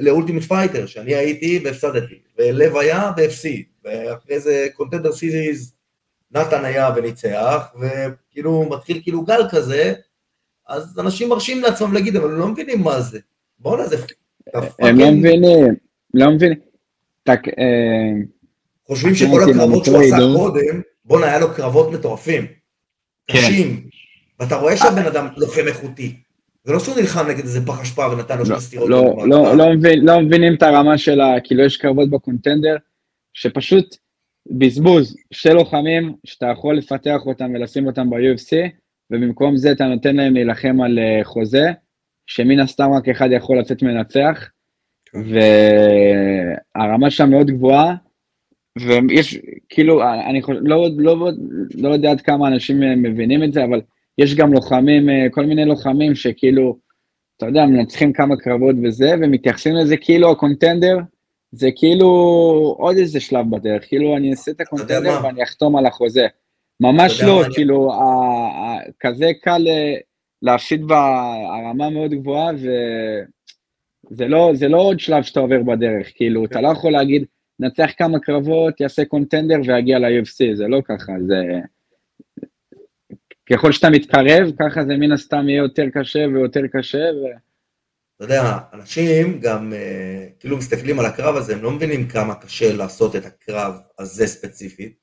ל Ultimate Fighter, שאני הייתי והפסדתי, ולב היה והפסיד, ואחרי זה Contender Series, נתן היה וניצח, וכאילו מתחיל כאילו גל כזה, אז אנשים מרשים לעצמם להגיד, אבל הם לא מבינים מה זה. בואנה, זה...
הם לא מבינים, לא מבינים. תק- אה,
חושבים שכל הקרבות שהוא עשה. קודם, בואנה, היה לו קרבות מטורפים.
כן.
קשים. ואתה רואה שהבן אדם לוחם איכותי. זה לא שהוא נלחם נגד איזה פח אשפה ונתן לו שתי סטירות.
לא. לא, לא, לא מבינים את הרמה של ה... כאילו יש קרבות בקונטנדר, שפשוט בזבוז, שתי לוחמים שאתה יכול לפתח אותם ולשים אותם ב-UFC, ובמקום זה אתה נותן להם להילחם על אה, חוזה, שמן הסתם רק אחד יכול לצאת מנצח, והרמה שם מאוד גבוהה, ויש, כאילו, אני חושב, לא, לא, לא יודע עד כמה אנשים אה, מבינים את זה, אבל יש גם לוחמים, אה, כל מיני לוחמים שכאילו, אתה יודע, מנצחים כמה קרבות וזה, ומתייחסים לזה כאילו הקונטנדר, זה כאילו עוד איזה שלב בדרך, כאילו אני אעשה את הקונטנדר ואני אחתום על החוזה. ממש לא, כאילו, ה, ה, כזה קל אה, להפסיד ברמה מאוד גבוהה, וזה לא, זה לא עוד שלב שאתה עובר בדרך, כאילו, אתה לא יכול להגיד, נצח כמה קרבות, יעשה קונטנדר ויגיע ל-UFC, זה לא ככה, זה... ככל שאתה מתקרב, ככה זה מן הסתם יהיה יותר קשה ויותר קשה. ו...
אתה יודע, אנשים גם uh, כאילו מסתכלים על הקרב הזה, הם לא מבינים כמה קשה לעשות את הקרב הזה ספציפית,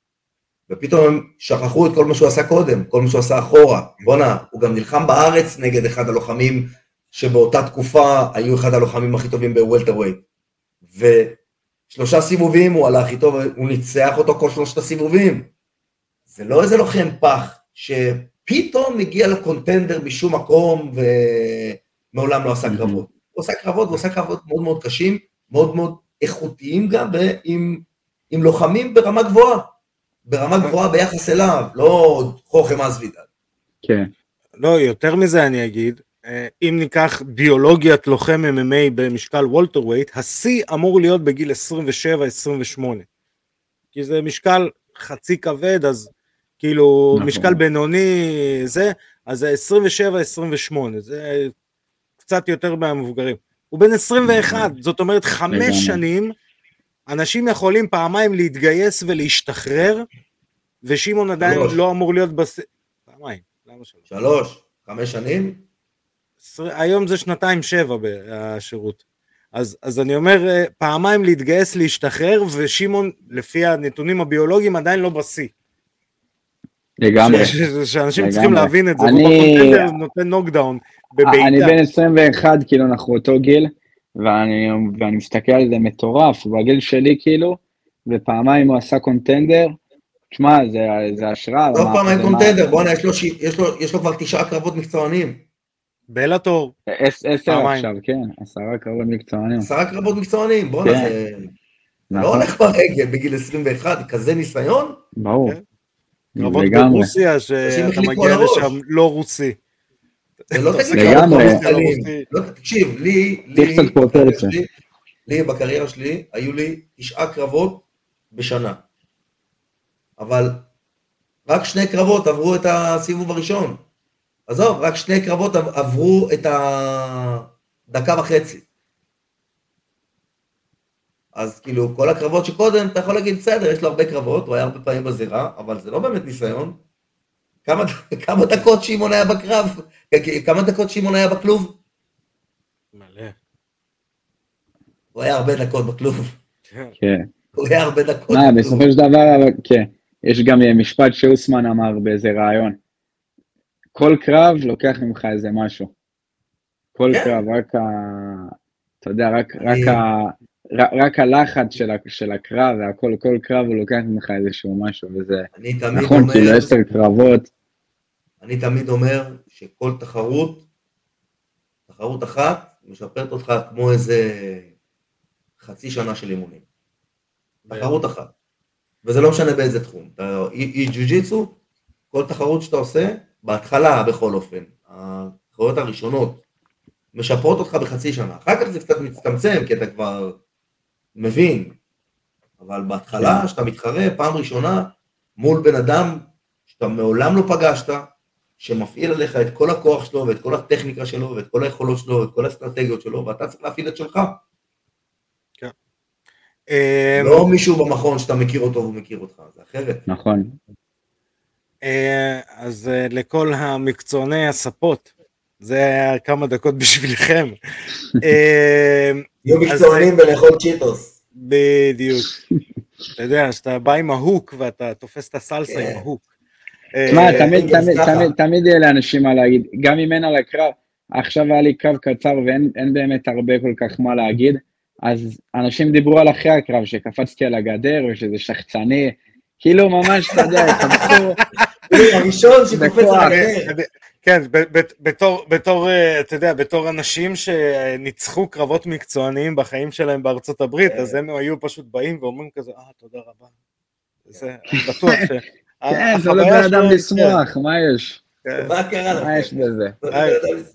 ופתאום הם שכחו את כל מה שהוא עשה קודם, כל מה שהוא עשה אחורה. בואנה, הוא גם נלחם בארץ נגד אחד הלוחמים שבאותה תקופה היו אחד הלוחמים הכי טובים בוולטרווייט. ושלושה סיבובים הוא הכי טוב, הוא ניצח אותו כל שלושת הסיבובים. זה לא איזה לוחם פח, ש... פתאום הגיע לקונטנדר משום מקום ומעולם לא עשה קרבות. הוא עשה קרבות, הוא עשה קרבות מאוד מאוד קשים, מאוד מאוד איכותיים גם, ועם עם לוחמים ברמה גבוהה. ברמה גבוהה ביחס אליו, לא חוכם אזוידל.
כן.
לא, יותר מזה אני אגיד, אה, אם ניקח ביולוגיית לוחם MMA במשקל וולטרווייט, השיא אמור להיות בגיל 27-28. כי זה משקל חצי כבד, אז כאילו נכון. משקל בינוני זה, אז זה 27-28, זה קצת יותר מהמבוגרים. הוא בן 21, נכון. זאת אומרת חמש שנים, אנשים יכולים פעמיים להתגייס ולהשתחרר, ושמעון עדיין לא אמור להיות בס... פעמיים, למה שלוש?
שלוש, חמש שנים?
היום זה שנתיים שבע בשירות. אז, אז אני אומר, אה, פעמיים להתגייס, להשתחרר, ושמעון, לפי הנתונים הביולוגיים, עדיין לא בשיא.
לגמרי.
שאנשים צריכים להבין את זה, אני... נותן נוקדאון בבעיטה.
אני בן 21, כאילו אנחנו אותו גיל, ואני, ואני מסתכל על זה מטורף, בגיל שלי כאילו, ופעמיים הוא עשה קונטנדר, תשמע, זה, זה השראה.
לא פעמיים קונטנדר, בואנה, יש, יש, יש לו כבר תשעה קרבות מקצוענים.
בלאטור.
עשר עכשיו, כן, עשרה קרבות מקצוענים.
עשרה קרבות מקצוענים, בואנה, כן. זה... לא נכון. לא הולך ברגל בגיל 21, כזה ניסיון?
ברור.
כן. קרבות ברוסיה, שאתה מגיע לשם לא רוסי.
זה לא תגיד לא, תקשיב, לי, לי, בקריירה שלי, היו לי תשעה קרבות בשנה. אבל רק שני קרבות עברו את הסיבוב הראשון. עזוב, רק שני קרבות עברו את הדקה וחצי. אז כאילו, כל הקרבות שקודם, אתה יכול להגיד, בסדר, יש לו הרבה קרבות, הוא היה הרבה פעמים בזירה, אבל זה לא באמת ניסיון. כמה, כמה דקות שמעון היה בקרב? כמה דקות שמעון היה בכלוב?
מלא.
הוא היה הרבה דקות בכלוב.
כן.
הוא היה הרבה דקות
בכלוב. בסופו של דבר, כן. יש גם משפט שאוסמן אמר באיזה רעיון. כל קרב לוקח ממך איזה משהו. כל כן. קרב, רק ה... אתה יודע, רק, רק ה... רק הלחץ של, של הקרב והכל, כל קרב הוא לוקח ממך איזשהו משהו, וזה נכון, אומר, כאילו עשר קרבות.
אני תמיד אומר שכל תחרות, תחרות אחת, משפרת אותך כמו איזה חצי שנה של אימונים. תחרות אחת. וזה לא משנה באיזה תחום. אתה ג'ו-ג'יצו, כל תחרות שאתה עושה, בהתחלה בכל אופן, התחרויות הראשונות, משפרות אותך בחצי שנה. אחר כך זה קצת מצטמצם, כי אתה כבר מבין, אבל בהתחלה, כשאתה מתחרה פעם ראשונה מול בן אדם שאתה מעולם לא פגשת, שמפעיל עליך את כל הכוח שלו ואת כל הטכניקה שלו ואת כל היכולות שלו ואת כל האסטרטגיות שלו, ואתה צריך להפעיל את שלך. כן. לא אמ, מישהו במכון שאתה מכיר אותו והוא מכיר אותך, זה אחרת.
נכון.
אה, אז אה, לכל המקצועני הספות, זה היה כמה דקות בשבילכם.
אה, יהיו מקצוענים בלאכול צ'יטוס.
בדיוק. אתה יודע, שאתה בא עם ההוק ואתה תופס את הסלסה עם כן. ההוק.
תשמע, תמיד יהיה לאנשים מה להגיד, גם אם אין על הקרב, עכשיו היה לי קו קצר ואין אין באמת הרבה כל כך מה להגיד, אז אנשים דיברו על אחרי הקרב, שקפצתי על הגדר ושזה שחצני, כאילו ממש, אתה יודע, קפצו,
הראשון שקופץ. על הגדר.
כן, ב- ב- בתור, בתור, אה, אתה יודע, בתור אנשים שניצחו קרבות מקצועניים בחיים שלהם בארצות הברית, אז הם היו פשוט באים ואומרים כזה, אה, תודה רבה. זה, אני בטוח ש...
כן, זה לא
החוויה
בן אדם לשמוח, מה יש?
כן,
מה קרה לך?
מה יש בזה?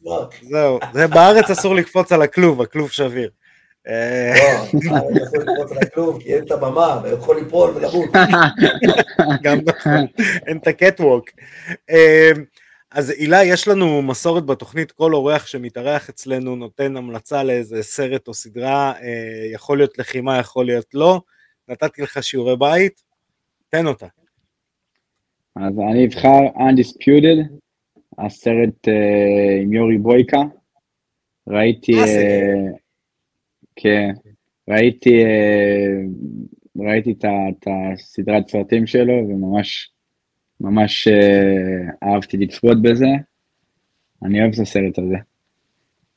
לא.
זהו, זה בארץ אסור לקפוץ על הכלוב, הכלוב שביר. אה,
לא, אני יכול לקפוץ על הכלוב, כי אין את הבמה, ויכול ליפול ולמות.
גם נכון, אין את הקטווק. אז הילה, יש לנו מסורת בתוכנית, כל אורח שמתארח אצלנו נותן המלצה לאיזה סרט או סדרה, אה, יכול להיות לחימה, יכול להיות לא. נתתי לך שיעורי בית, תן אותה.
אז אני אבחר Undisputed, הסרט אה, עם יורי בויקה. ראיתי,
אה,
אה, כן, ראיתי, אה, ראיתי את הסדרת סרטים שלו וממש, ממש אה, אהבתי לצפות בזה. אני אוהב את הסרט הזה.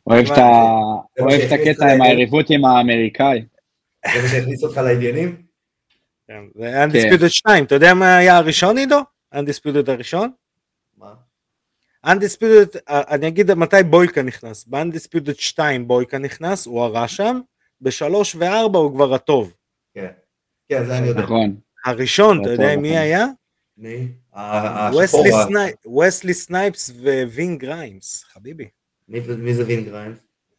אוהב את ה- אוהב את הקטע עם. היריבות עם האמריקאי.
זה מה שהכניס אותך לעניינים?
כן, זה Undisputed 2, אתה יודע מה היה הראשון עידו? Undisputed הראשון?
מה?
Undisputed, אה, אני אגיד מתי בויקה נכנס, ב-Undisputed 2 בויקה נכנס, הוא הרע שם, בשלוש וארבע הוא כבר הטוב.
כן. כן, זה אני יודע.
נכון.
הראשון, אתה יודע מי
נכון.
היה?
מי?
וסלי
ה-
סנייפ- וסלי סנייפס ווין גריימס, חביבי.
מי מי זה וין גריינד?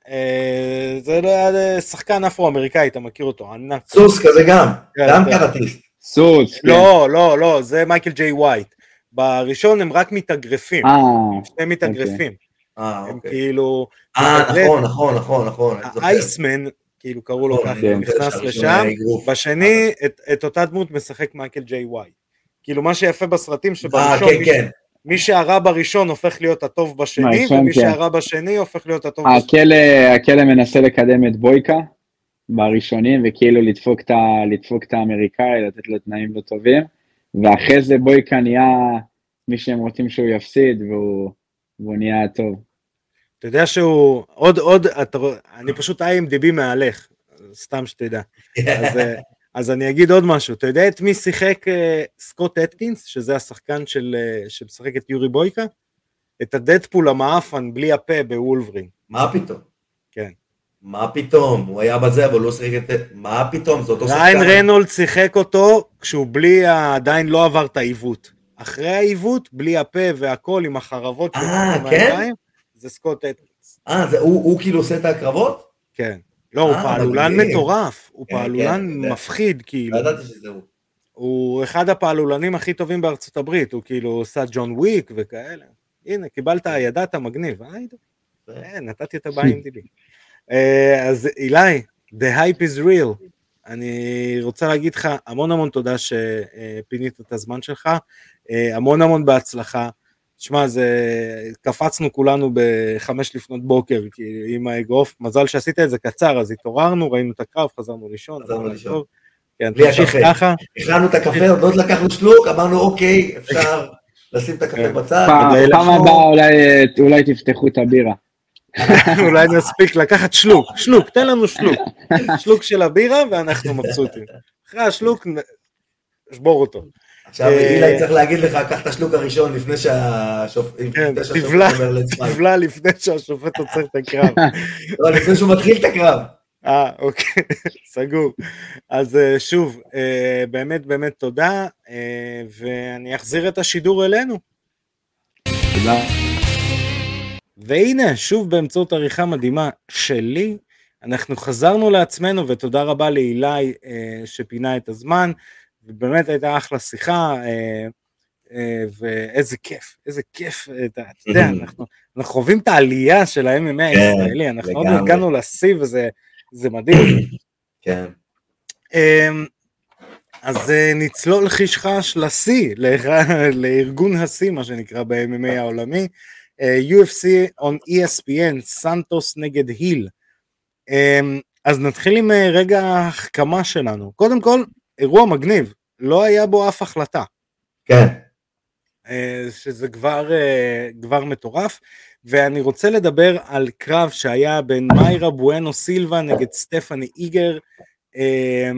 אה, זה לא היה שחקן אפרו-אמריקאי, אתה מכיר אותו, ענק.
סוס כזה גם,
כן,
גם
כן.
קראטיסט.
סוץ, כן.
לא, לא, לא, זה מייקל ג'יי ווייט. בראשון הם רק מתאגרפים,
אה,
שני מתאגרפים.
אה,
הם
אוקיי.
כאילו,
אה. נכון, נכון, נכון, נכון. ה
Iceman, כאילו קראו לו
נכון,
ככה, נכנס לשם. בשני את, את אותה דמות משחק מייקל ג'יי ווייט. כאילו מה שיפה בסרטים
אה,
שבראשון,
כן,
מי,
כן.
מי שהרע בראשון הופך להיות הטוב בשני, ומי
כן.
שהרע בשני הופך להיות הטוב בשני.
הכלא, הכלא מנסה לקדם את בויקה בראשונים, וכאילו לדפוק את, לדפוק את האמריקאי, לתת לו תנאים לא טובים, ואחרי זה בויקה נהיה מי שהם רוצים שהוא יפסיד, והוא, והוא נהיה טוב.
אתה יודע שהוא, עוד, עוד, אתה, אני פשוט IMDB מהלך, סתם שתדע. אז, אה, אז אני אגיד עוד משהו, אתה יודע את מי שיחק אה, סקוט אטקינס, שזה השחקן של, אה, שמשחק את יורי בויקה? את הדדפול המעפן בלי הפה בוולברין.
מה פתאום?
כן.
מה פתאום? הוא היה בזה, אבל הוא לא שיחק את... מה פתאום? זה אותו שחקן.
ריין רנולד שיחק אותו כשהוא בלי, עדיין לא עבר את העיוות. אחרי העיוות, בלי הפה והכל, עם החרבות שלו
אה, כן?
זה סקוט אטקינס.
אה, הוא הוא כאילו עושה את הקרבות?
כן. לא, הוא
אה,
פעלולן. מטורף, הוא
כן, כן,
פעלולן. מפחיד,
לא
כאילו.
ידעתי שזה הוא.
הוא אחד הפעלולנים הכי טובים בארצות הברית, הוא כאילו עושה ג'ון וויק וכאלה. הנה, קיבלת, ידעת מגניב, אה? אה, נתתי אותה ב-IMDb. אה, אז אילי, the hype is real. אני רוצה להגיד לך המון המון תודה שפינית את הזמן שלך, המון המון בהצלחה. תשמע, זה... קפצנו כולנו בחמש לפנות בוקר, כי עם האגרוף, מזל שעשית את זה קצר, אז התעוררנו, ראינו את הקרב, חזרנו לישון.
חזרנו לישון.
כן,
בלי
תמשיך
הקפה.
ככה.
הכנו את הקפה, עוד לא לקחנו שלוק, אמרנו אוקיי, אפשר לשים את הקפה
כן.
בצד.
פעם הבאה אולי, אולי תפתחו את הבירה.
אולי נספיק לקחת שלוק, שלוק, תן לנו שלוק. שלוק של הבירה ואנחנו מבסוטים. אחרי השלוק, נשבור אותו.
עכשיו
אה,
אילי צריך להגיד לך, קח את השלוק הראשון לפני שהשופט
כן,
אומר fight.
תבלע לפני שהשופט עוצר את הקרב.
לא, לפני שהוא מתחיל את הקרב.
אה, אוקיי, סגור. אז אה, שוב, אה, באמת באמת תודה, ואני אחזיר את השידור אלינו.
תודה.
והנה, שוב באמצעות עריכה מדהימה שלי, אנחנו חזרנו לעצמנו, ותודה רבה לאילי שפינה את הזמן, ובאמת הייתה אחלה שיחה, אה, אה, ואיזה כיף, איזה כיף, אה, אתה יודע, אנחנו, אנחנו חווים את העלייה של ה-MMA הישראלי, אנחנו עוד. הגענו לשיא וזה זה מדהים.
כן.
אמ, אז נצלול חישחש לשיא, לאר- לארגון השיא, מה שנקרא ב-MMA העולמי, אה, UFC on ESPN, סנטוס נגד היל. אמ, אז נתחיל עם רגע ההחכמה שלנו. קודם כל, אירוע מגניב, לא היה בו אף החלטה.
כן.
אה, שזה כבר, אה, כבר מטורף, ואני רוצה לדבר על קרב שהיה בין מיירה בואנו סילבה נגד סטפני איגר, אה,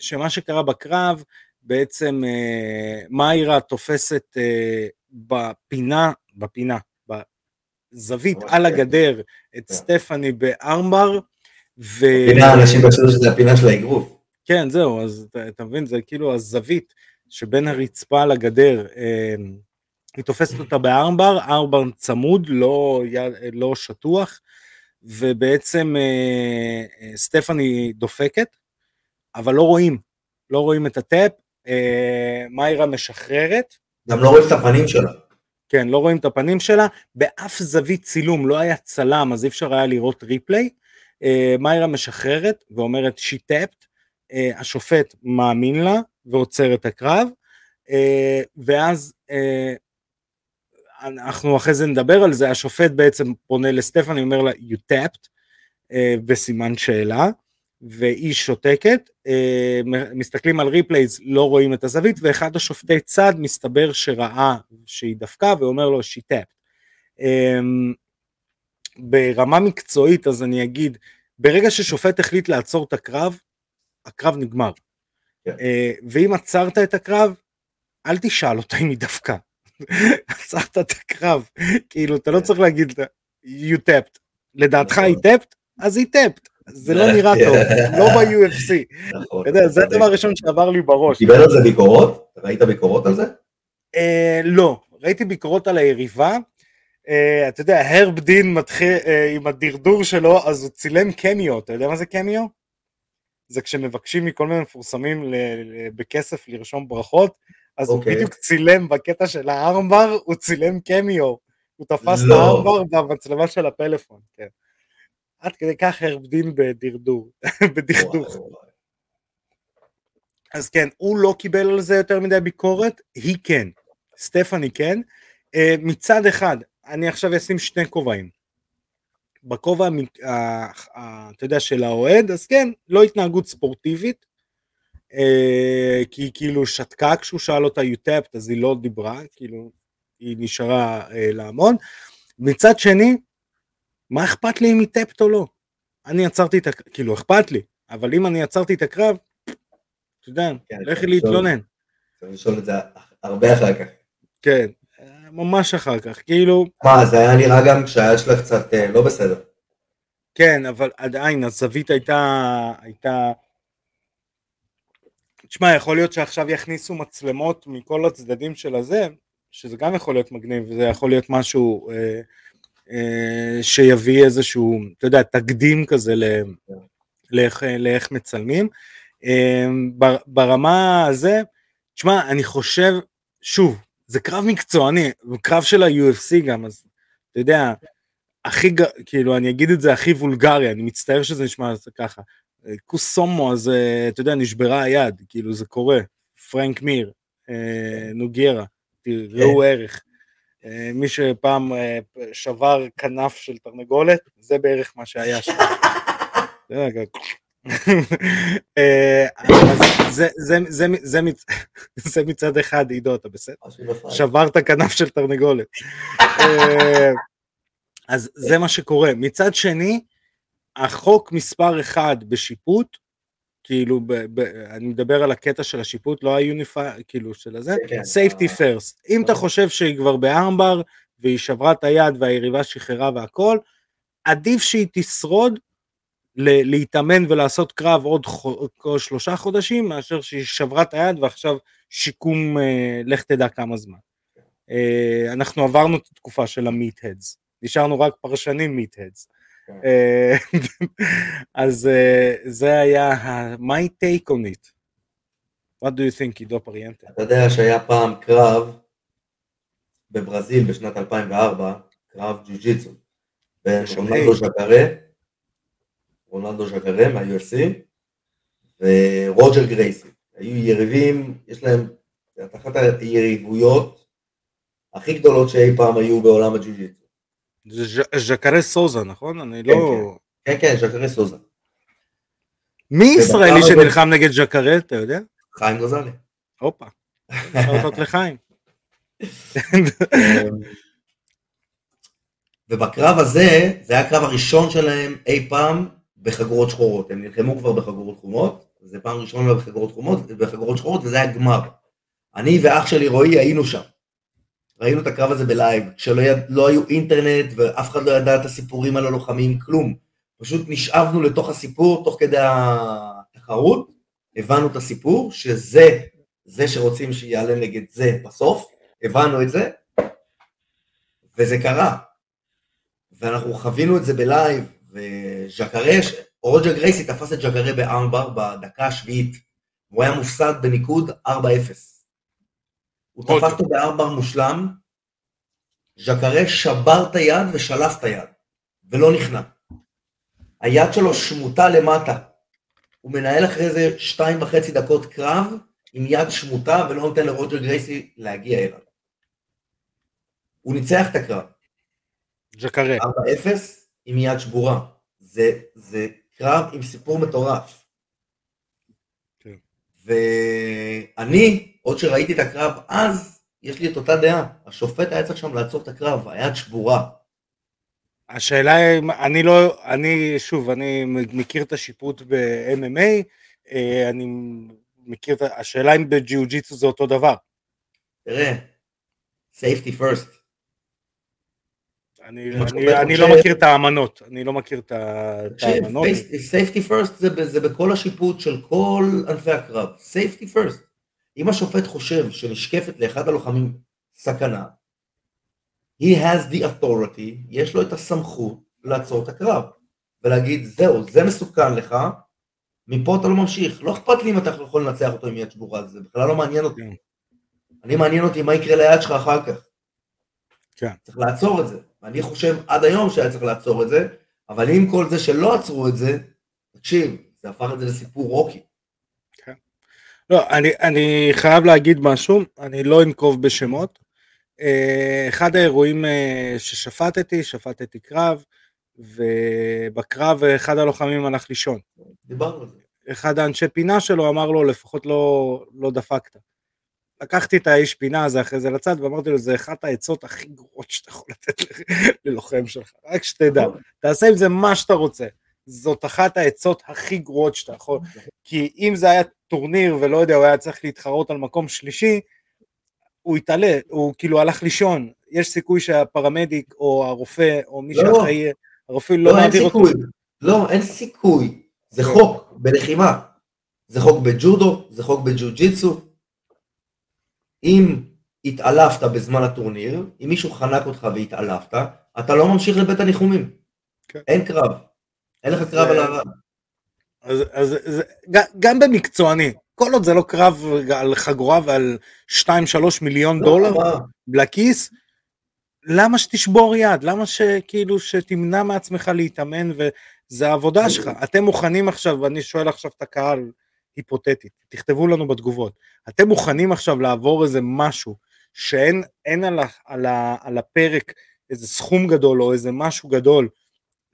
שמה שקרה בקרב, בעצם מיירה תופסת בפינה, בפינה, בזווית על הגדר את סטפני בארמבר, ו...
פינה, אנשים חשבו שזה הפינה של האגרוף.
כן, זהו, אז אתה, אתה מבין, זה כאילו הזווית שבין הרצפה לגדר, אה, היא תופסת אותה בארמבר, ארמבר צמוד, לא, לא שטוח, ובעצם אה, אה, סטפני דופקת, אבל לא רואים, לא רואים את הטאפ, אה, מיירה משחררת.
גם לא רואים את הפנים שלה.
כן, לא רואים את הפנים שלה, באף זווית צילום לא היה צלם, אז אי אפשר היה לראות ריפליי. מיירה משחררת ואומרת she tapped, אה, השופט מאמין לה ועוצר את הקרב, אה, ואז אנחנו אחרי זה נדבר על זה, השופט בעצם פונה לסטפני, אומר לה you tapped, בסימן שאלה, והיא שותקת, מסתכלים על ריפלייז, לא רואים את הזווית, ואחד השופטי צד מסתבר שראה שהיא דפקה ואומר לו she tapped. ברמה מקצועית אז אני אגיד, ברגע ששופט החליט לעצור את הקרב, הקרב נגמר. Yeah. כן. אה, ואם עצרת את הקרב, אל תשאל אותה אם היא דווקא. עצרת את הקרב, כאילו אתה לא כן. צריך להגיד you tapped. לדעתך נכון. היא tapped? אז היא tapped. זה לא נראה טוב, לא ב-UFC. נכון. זה הדבר הראשון שעבר לי בראש.
קיבל על זה ביקורות? ראית ביקורות על זה?
אה, לא, ראיתי ביקורות על היריבה, uh, אתה יודע, הרב דין מתחיל עם הדרדור שלו, אז הוא צילם קמיו, אתה יודע מה זה קמיו? זה כשמבקשים מכל מיני מפורסמים בכסף לרשום ברכות, אז okay. הוא אוקיי. בדיוק צילם בקטע של הארמבר, הוא צילם קמיו, הוא תפס לא. את הארמבר במצלמה של הפלאפון, כן. עד כדי כך הרב דין בדרדור, בדכדוך. אז כן, הוא לא קיבל על זה יותר מדי ביקורת, היא כן, סטפני כן. Uh, מצד אחד, אני עכשיו אשים שני כובעים. בכובע, אתה יודע, של האוהד, אז כן, לא התנהגות ספורטיבית, אה, כי היא כאילו שתקה כשהוא שאל אותה you tapped, אז היא לא דיברה, כאילו, היא נשארה אה, לעמוד. מצד שני, מה אכפת לי אם היא טפט או לא? אני עצרתי את הקרב, כאילו אכפת לי, אבל אם אני עצרתי את הקרב, אתה יודע, כן, לכי להתלונן.
צריך לשאול את זה הרבה אחר כך.
כן, ממש אחר כך, כאילו...
מה, זה היה נראה גם כשהיה שלך קצת אה, לא בסדר.
כן, אבל עדיין הזווית הייתה... הייתה... תשמע, יכול להיות שעכשיו יכניסו מצלמות מכל הצדדים של הזה, שזה גם יכול להיות מגניב, וזה יכול להיות משהו אה, אה, שיביא איזשהו, אתה יודע, תקדים כזה ל, לאיך, לאיך מצלמים. אה, ברמה הזה, תשמע, אני חושב, שוב, זה קרב מקצועני, קרב של ה-UFC גם, אז אתה יודע, הכי, כאילו, אני אגיד את זה הכי וולגרי, אני מצטער שזה נשמע ככה. קוסומו, אז אה, אתה יודע, נשברה היד, כאילו, זה קורה. פרנק מיר, אה, נוגיירה, ראו כן. ערך. אה, מי שפעם שבר כנף של תרנגולת, זה בערך מה שהיה שם. אה, זה מצד אחד עידו אתה בסדר? שברת כנף של תרנגולת. אה, אז זה מה שקורה. מצד שני, החוק מספר אחד בשיפוט, כאילו, ב, ב, אני מדבר על הקטע של השיפוט, לא היוניפיי, כאילו, של הזה, כן, safety first. אם אתה חושב שהיא כבר בארמבר, והיא שברה את היד והיריבה שחררה והכל, עדיף שהיא תשרוד להתאמן ולעשות קרב עוד שלושה חודשים, מאשר שהיא שברה את היד ועכשיו שיקום, אה, לך תדע כמה זמן. אה, אנחנו עברנו את התקופה של ה meatheads, נשארנו רק פרשנים meatheads. כן. אה, אז זה היה my take on it. What do you think, עידו פריאנטה?
אתה יודע שהיה פעם קרב בברזיל בשנת 2004, קרב ג'ו-ג'יצו, בין רונלדו ז'קרה רונלדו ז'קרה מה-UFC, ורוג'ר גרייסי. היו יריבים, יש להם, את אחת היריבויות הכי גדולות שאי פעם היו בעולם הג'ו-ג'יטו.
זה ז'קרה סוזה, נכון? אני לא...
כן, כן, כן, ז'קרה סוזה.
מי ישראלי שנלחם נגד ז'קרה, אתה יודע?
חיים גוזלי.
הופה, שאלות לחיים.
ובקרב הזה, זה היה הקרב הראשון שלהם אי פעם בחגורות שחורות. הם נלחמו כבר בחגורות חומות, זה פעם ראשונה בחגורות חומות, בחגורות שחורות, וזה היה גמר. אני ואח שלי רועי היינו שם. ראינו את הקרב הזה בלייב, כשלא יד, לא היו אינטרנט ואף אחד לא ידע את הסיפורים על הלוחמים, כלום. פשוט נשאבנו לתוך הסיפור תוך כדי התחרות, הבנו את הסיפור, שזה זה שרוצים שיעלה נגד זה בסוף, הבנו את זה, וזה קרה. ואנחנו חווינו את זה בלייב, וז'קרה, רוג'ר גרייסי תפס את ז'קרה בארמבר בדקה השביעית. הוא היה מופסד בניקוד 4-0. הוא תפס אותו בארמבר מושלם, ז'קרה שבר את היד ושלף את היד, ולא נכנע. היד שלו שמוטה למטה. הוא מנהל אחרי זה שתיים וחצי דקות קרב עם יד שמוטה ולא נותן לרוג'ר גרייסי להגיע אליו. הוא ניצח את הקרב.
ז'קרה.
4-0 עם יד שבורה. זה, זה קרב עם סיפור מטורף.
כן.
ואני, עוד שראיתי את הקרב אז, יש לי את אותה דעה. השופט היה צריך שם לעצור את הקרב, היד שבורה.
השאלה היא, אני לא, אני, שוב, אני מכיר את השיפוט ב-MMA, אה, אני מכיר את, השאלה אם בג'יוג'יצו זה אותו דבר.
תראה, safety first.
אני, אני, אני לא מכיר את האמנות, אני לא מכיר את האמנות.
safety first זה, ב- זה בכל השיפוט של כל ענפי הקרב. safety first. אם השופט חושב שנשקפת לאחד הלוחמים סכנה, he has the authority, יש לו את הסמכות לעצור את הקרב. ולהגיד, זהו, זה מסוכן לך, מפה אתה לא ממשיך. לא אכפת לי אם אתה יכול לנצח אותו עם יד שבורה, זה בכלל לא מעניין אותי.
כן.
אני מעניין אותי מה יקרה ליד שלך אחר כך.
כן.
צריך לעצור את זה. ואני חושב עד היום שהיה צריך לעצור את זה, אבל עם כל זה שלא עצרו את זה, תקשיב, זה הפך את זה לסיפור רוקי.
לא, אני, אני חייב להגיד משהו, אני לא אנקוב בשמות. אה, אחד האירועים אה, ששפטתי, שפטתי קרב, ובקרב אחד הלוחמים הלך לישון.
דיברנו על זה.
אחד האנשי פינה שלו אמר לו, לפחות לא, לא דפקת. לקחתי את האיש פינה הזה אחרי זה לצד ואמרתי לו, זה אחת העצות הכי גרועות שאתה יכול לתת ללוחם שלך, רק שתדע, תעשה עם זה מה שאתה רוצה. זאת אחת העצות הכי גרועות שאתה יכול, כי אם זה היה טורניר ולא יודע, הוא היה צריך להתחרות על מקום שלישי, הוא התעלה, הוא כאילו הלך לישון, יש סיכוי שהפרמדיק או הרופא או מי
לא.
שאחראי, הרופא לא
לא,
מעביר אותו.
לא, אין סיכוי. זה
כן.
חוק בלחימה. זה חוק בג'ודו, זה חוק בג'ו-ג'יצו. אם התעלפת בזמן הטורניר, אם מישהו חנק אותך והתעלפת, אתה לא ממשיך לבית הניחומים.
כן.
אין קרב. אין לך קרב
זה-
על ה...
אז, אז זה, גם במקצועני, כל עוד זה לא קרב על חגורה ועל 2-3 מיליון דולר
לא, מה?
לכיס, למה שתשבור יד? למה שכאילו שתמנע מעצמך להתאמן וזה העבודה שלך? אתם מוכנים עכשיו, ואני שואל עכשיו את הקהל היפותטית, תכתבו לנו בתגובות, אתם מוכנים עכשיו לעבור איזה משהו שאין אין על, ה, על, ה, על הפרק איזה סכום גדול או איזה משהו גדול,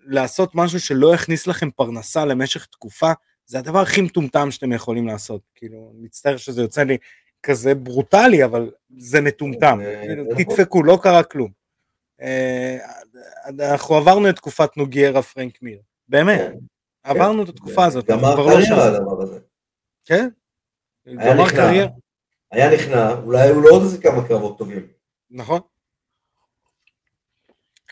לעשות משהו שלא יכניס לכם פרנסה למשך תקופה, זה הדבר הכי מטומטם שאתם יכולים לעשות. כאילו, מצטער שזה יוצא לי כזה ברוטלי, אבל זה מטומטם.
זה-
כאילו,
זה נכון.
תדפקו, לא קרה כלום. אה, אנחנו עברנו את תקופת נוגיירה פרנק מיר, באמת,
כן.
עברנו את התקופה הזאת, אנחנו
גמר
כבר לא שם.
קריירה הדבר הזה.
כן?
היה נכנע.
קריירה,
היה נכנע, אולי היו לו עוד איזה כמה קרבות טובים.
נכון.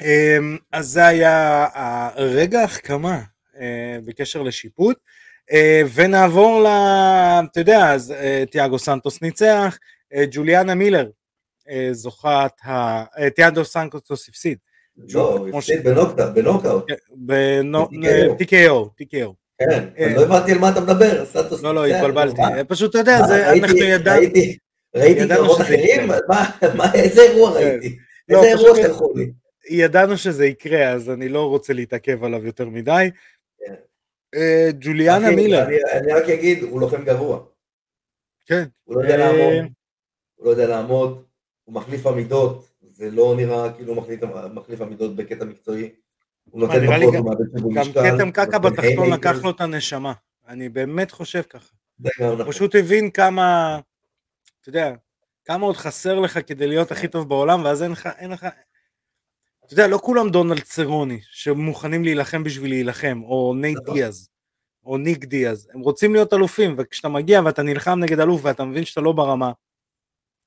אמ, אז זה היה הרגע ההחכמה אה, בקשר לשיפוט, אה, ונעבור ל... אתה יודע, אז אה, תיאגו סנטוס ניצח, ג'וליאנה מילר זוכת, ה... תיאגו סנטוס הפסיד,
לא, הפסיד
ש-
בנוקדאוט, בנוקאוט.
בנו-
ב-TKO.
TKO, TKO.
כן. אני לא הבנתי על מה אתה מדבר, סטטוס.
לא, לא, התבלבלתי. אה, פשוט, אתה יודע, זה- אנחנו ידענו...
ראיתי- קרבות אחרים? איזה אירוע
כן.
ראיתי?
לא,
איזה אירוע שלחו לי?
ידענו שזה יקרה, אז אני לא רוצה להתעכב עליו יותר מדי.
כן.
אה, ג'וליאנה מילר,
אני- רק אגיד, הוא לוחם גרוע.
כן.
הוא לא יודע
אה,
לעמוד, הוא לא יודע לעמוד, הוא מחליף עמידות, זה לא נראה כאילו הוא מחליף עמידות בקטע מקצועי. הוא נותן מכות,
גם-
הוא מאבד שיווי
גם
משקל,
כתם קקע בתחתון. לקח לו את הנשמה. אני באמת חושב ככה.
גם
הוא
נכון.
פשוט הבין כמה, אתה יודע, כמה עוד חסר לך כדי להיות הכי טוב בעולם, ואז אין לך, אין לך, אתה יודע, לא כולם דונלד סרוני, שמוכנים להילחם בשביל להילחם, או נייט
נכון.
דיאז, או ניק דיאז, הם רוצים להיות אלופים, וכשאתה מגיע ואתה נלחם נגד אלוף ואתה מבין שאתה לא ברמה,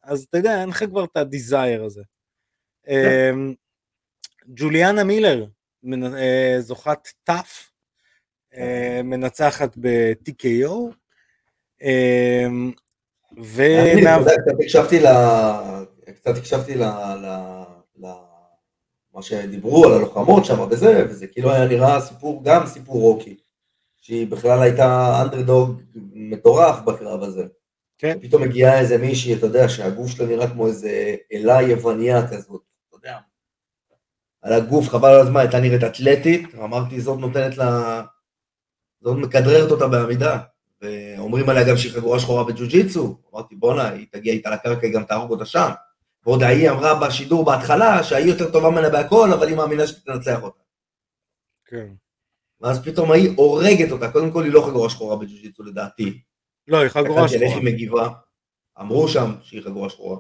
אז אתה יודע, אין לך כבר את ה desire הזה. אמ, ג'וליאנה מילר, זוכת טאף, אה, מנצחת ב-TKO, ומה...
יודע, קצת הקשבתי ל... קצת הקשבתי ל... מה שדיברו על הלוחמות שם וזה, וזה כאילו היה נראה סיפור, גם סיפור רוקי, שהיא בכלל הייתה אנדרדוג מטורף בקרב הזה.
כן.
פתאום מגיעה איזה מישהי, אתה יודע, שהגוף שלה נראה כמו איזה אלה יווניה כזאת. על הגוף, חבל על הזמן, הייתה נראית אתלטית, אמרתי, זאת נותנת לה... זאת מכדררת אותה בעמידה. ואומרים עליה גם שהיא חגורה שחורה בג'ו-ג'יצו. אמרתי, בואנה, היא תגיע איתה לקרקע, היא גם תהרוג אותה שם. ועוד ההיא אמרה בשידור בהתחלה שהיא יותר טובה ממנה בהכל, אבל היא מאמינה שתנצח אותה.
כן.
ואז פתאום ההיא הורגת אותה, קודם כל היא לא חגורה שחורה בג'ו-ג'יצו לדעתי.
לא, היא חגורה
על איך
שחורה.
היא מגיבה, אמרו שם שהיא חגורה שחורה.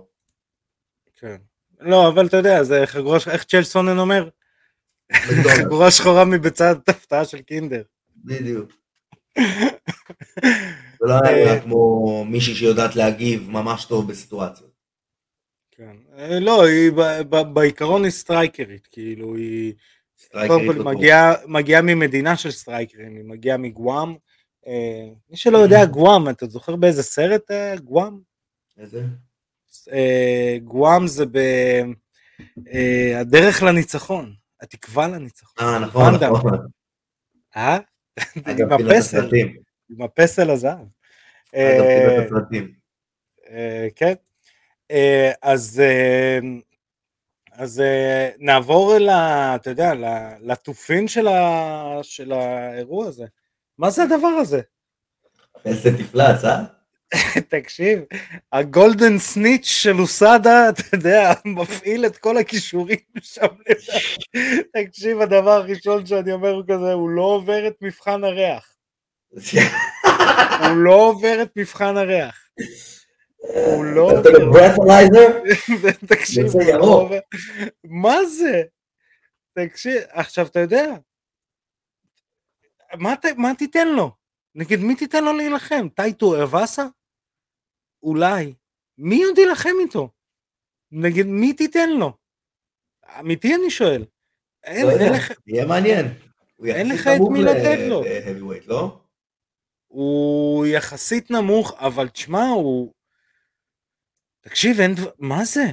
כן. לא, אבל אתה יודע, זה חגורה, איך צ'ל סונן אומר? חגורה שחורה מביצת הפתעה של קינדר.
בדיוק. לא היה נראה כמו מישהי שיודעת להגיב ממש טוב בסיטואציות.
כן. אה, לא, היא בעיקרון היא striker ית, כאילו היא... קודם כל
לא.
מגיעה, ממדינה של strikers, היא מגיעה מגואם. אה, מי שלא יודע, גואם, אתה זוכר באיזה סרט אה, גואם?
איזה?
אה, גואם זה ב... אה, הדרך לניצחון, התקווה לניצחון.
אה, נכון. נכון.
אה?
אגב,
עם הפסל. עם הפסל הזהב. אה. אה, כן. אה, אז אה, אז אה, נעבור אל ה... אתה יודע, לתופין של ה- של האירוע הזה. מה זה הדבר הזה?
איזה תפלץ, אה?
תקשיב, הגולדן סניץ' של אוסאדה, אתה יודע, מפעיל את כל הכישורים שם. תקשיב, הדבר הראשון שאני אומר הוא כזה, הוא לא עובר את מבחן הריח. הוא לא עובר את מבחן הריח. הוא לא עובר. תקשיב, לא. מה זה? תקשיב, עכשיו אתה יודע, מה תיתן לו? נגיד, מי תיתן לו להילחם? טייטו אבאסה? אולי. מי עוד יילחם איתו? נגיד, מי תיתן לו? אמיתי אני שואל. אין,
לא יודע,
אין לך,
יהיה מעניין.
אין לך את מי לתת לו.
לא?
הוא יחסית נמוך, אבל תשמע, הוא... תקשיב, אין דבר... מה זה?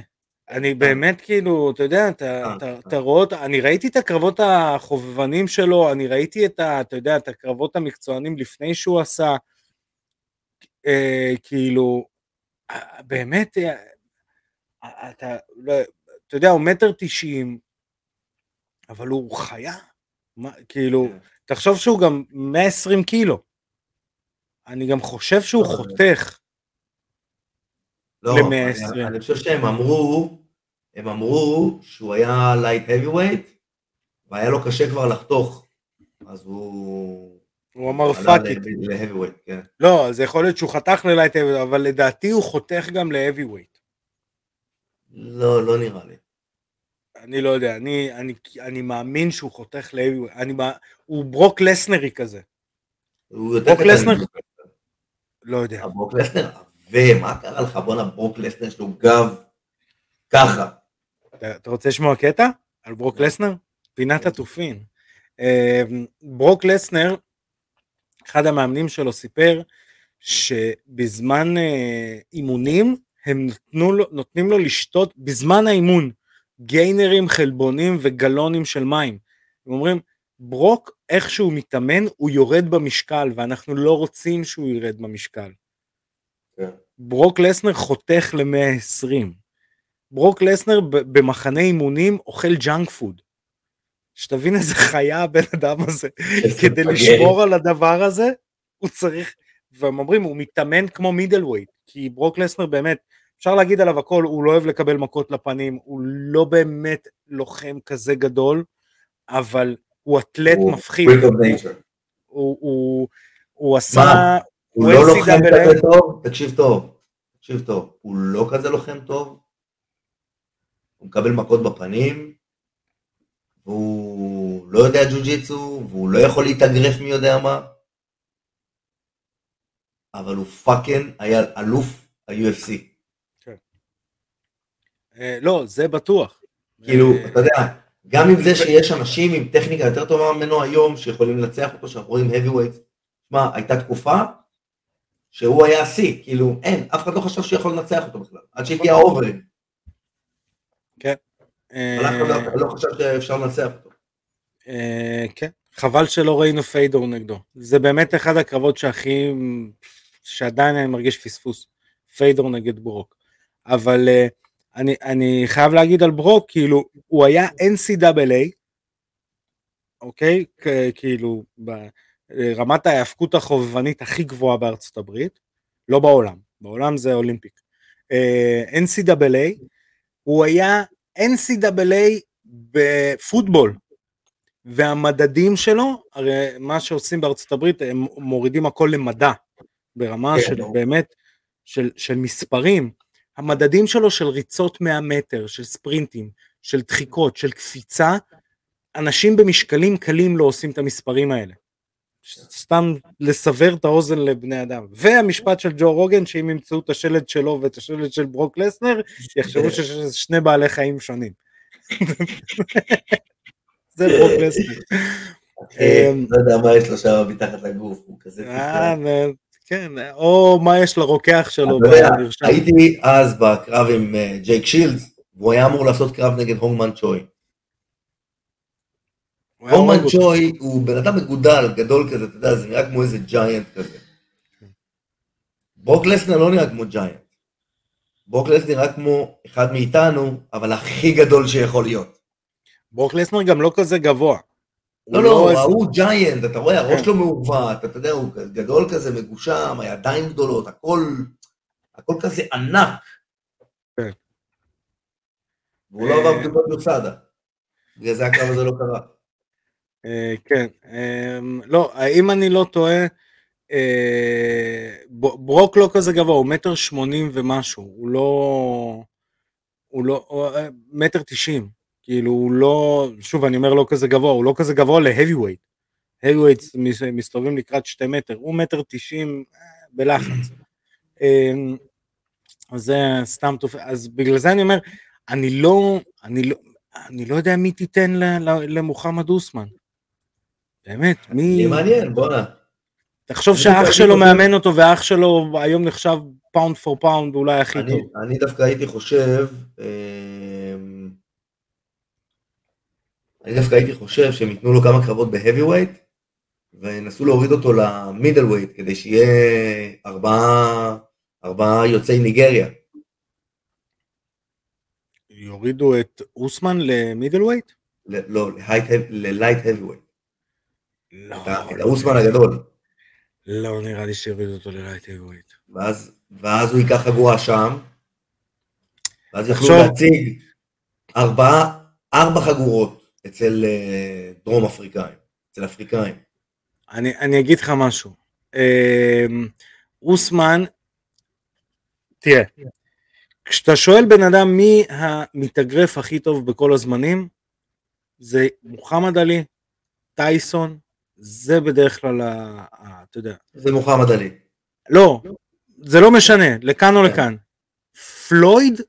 אני באמת כאילו, אתה יודע, אתה,
אה,
אתה,
אה.
אתה רואה, אותה- אני ראיתי את הקרבות החובבנים שלו, אני ראיתי את ה... אתה יודע, את הקרבות המקצוענים לפני שהוא עשה, אה, כאילו, אה, באמת, אה, אה, אתה, לא, אתה יודע, הוא מטר תשעים, אבל הוא חיה. מה, כאילו,
כן.
תחשוב שהוא גם 120 קילו. אני גם חושב שהוא חותך.
לא,
ל-120.
אני- אני חושב שהם אמרו, הם אמרו שהוא היה לייט heavyweight, והיה לו קשה כבר לחתוך, אז הוא...
הוא אמר
fuck
it.
ל-heavyweight, כן.
לא, זה יכול להיות שהוא חתך ל light heavyweight, אבל לדעתי הוא חותך גם weight.
לא, לא נראה לי.
אני לא יודע, אני, אני, אני מאמין שהוא חותך. אני, מא- הוא ברוק לסנרי כזה.
הוא יותר
ברוק
קטן
לסנר- לא יודע.
אה, ברוק לסנר, ומה קרה לך? בואנה, ברוק לסנר יש לו גב ככה.
אתה, אתה רוצה לשמוע קטע על ברוק לסנר? פינת התופין. אה, ברוק לסנר, אחד המאמנים שלו סיפר שבזמן אה, אימונים הם נתנו לו, נותנים לו לשתות בזמן האימון gainer ים, חלבונים וגלונים של מים. הם אומרים, ברוק, איך שהוא מתאמן, הוא יורד במשקל, ואנחנו לא רוצים שהוא ירד במשקל. ברוק לסנר חותך ל-120. ברוק לסנר במחנה אימונים אוכל junk food. שתבין איזה חיה הבן אדם הזה. כדי. לשמור על הדבר הזה, הוא צריך, והם אומרים, הוא מתאמן כמו middleweight, כי ברוק לסנר באמת, אפשר להגיד עליו הכל, הוא לא אוהב לקבל מכות לפנים, הוא לא באמת לוחם כזה גדול, אבל הוא אתלט
הוא
מפחיד.
nature.
הוא, הוא, הוא עשה...
מה? הוא לא. לוחם כזה טוב? תקשיב טוב. תקשיב טוב, הוא לא כזה לוחם טוב, הוא מקבל מכות בפנים, והוא לא יודע ג'ו-ג'יצו, והוא לא יכול להתאגרף מי יודע מה, אבל הוא fucking היה אלוף ה-UFC.
אה, לא, זה בטוח.
כאילו,
אה,
אתה יודע, גם עם זה שיש אנשים עם טכניקה יותר טובה ממנו היום, שיכולים לנצח אותו, שאנחנו רואים heavyweight, שמע, הייתה תקופה שהוא היה השיא, כאילו, אין, אף אחד לא חשב שיכול לנצח אותו בכלל, עד שהגיע אוברים,
כן.
אבל אף אחד לא- לא חשב שאפשר לנצח אותו.
אה, כן, חבל שלא ראינו פיידור נגדו. זה באמת אחד הקרבות שהכי, שעדיין אני מרגיש פספוס. פיידור נגד ברוק. אבל אה, אני, אני חייב להגיד על ברוק, כאילו, הוא היה NCAA, אוקיי? כאילו, ברמת ההאבקות החובבנית הכי גבוהה בארצות הברית, לא בעולם, בעולם זה אולימפיק. אה, NCAA, הוא היה NCAA בפוטבול, והמדדים שלו, הרי מה שעושים בארצות הברית, הם מורידים הכל למדע, ברמה
כן,
של. באמת, של, של מספרים. המדדים שלו של ריצות 100 מטר, של ספרינטים, של דחיקות, של קפיצה, אנשים במשקלים קלים לא עושים את המספרים האלה. סתם לסבר את האוזן לבני אדם. והמשפט של ג'ו רוגן, שאם ימצאו את השלד שלו ואת השלד של ברוק לסנר, יחשבו שזה שני בעלי חיים שונים. זה ברוק לסנר.
אחי,
אמ,
לא יודע מה יש לו שם מתחת לגוף, הוא כזה
אה, כן, או מה יש לרוקח שלו.
הייתי אז בקרב עם אה, ג'ייק שילדס, והוא היה אמור לעשות קרב נגד הונגמן צ'וי.
הוא הורג אותו.
צ'וי הוא בן אדם מגודל, גדול כזה, אתה יודע, זה נראה כמו איזה ג'יינט כזה. ברוק לסנר לא נראה כמו ג'יינט. ברוק לסנר נראה כמו אחד מאיתנו, אבל הכי גדול שיכול להיות.
ברוק לסנר גם לא כזה גבוה.
לא,
הוא
לא,
איזה-
ההוא ג'יינט, אתה רואה, הראש
כן.
שלו מעוות, אתה יודע, הוא גדול כזה, מגושם, הידיים גדולות, הכל, הכל כזה ענק.
כן.
והוא לא
אה,
עבר בדיקות בסאדה. בגלל זה הקרב הזה לא קרה.
אה, כן, אה, לא, אם אני לא טועה, אה, ברוק לא כזה גבוה, הוא מטר שמונים ומשהו, הוא לא, הוא לא, אה, מטר תשעים, כאילו הוא לא, שוב אני אומר לא כזה גבוה, הוא לא כזה גבוה להאבי-ווייט, האבי-ווייט מסתובבים לקראת שתי מטר, הוא מטר תשעים בלחץ. אה, אז זה סתם תופעה, אז בגלל זה אני אומר, אני לא, אני לא, אני לא יודע מי תיתן למוחמד אוסמן. באמת, מי...
זה מעניין, בואנה.
תחשוב שהאח שלו מאמן אותו והאח שלו היום נחשב pound for pound אולי הכי
אני,
טוב.
אני דווקא הייתי חושב, אמ, אני דווקא הייתי חושב שהם ייתנו לו כמה קרבות ב-heavyweight וינסו להוריד אותו ל middleweight כדי שיהיה ארבעה, ארבעה יוצאי ניגריה.
יורידו את אוסמן
ל middleweight? לא, ל light heavyweight.
לא,
את האוסמן הגדול.
לא נראה לי שיורידו אותו ללייט ווייט.
ואז, ואז הוא ייקח חגורה שם, ואז יוכלו
תחשוב-
להציג ארבעה, ארבע חגורות אצל אה, דרום אפריקאים, אצל אפריקאים.
אני, אני אגיד לך משהו. אמ, אוסמן, תראה, כשאתה שואל בן אדם מי המתאגרף הכי טוב בכל הזמנים, זה מוחמד עלי, טייסון, זה בדרך כלל, ה- אתה יודע,
זה מוחמד עלי.
לא, זה לא משנה, לכאן או לכאן. פלויד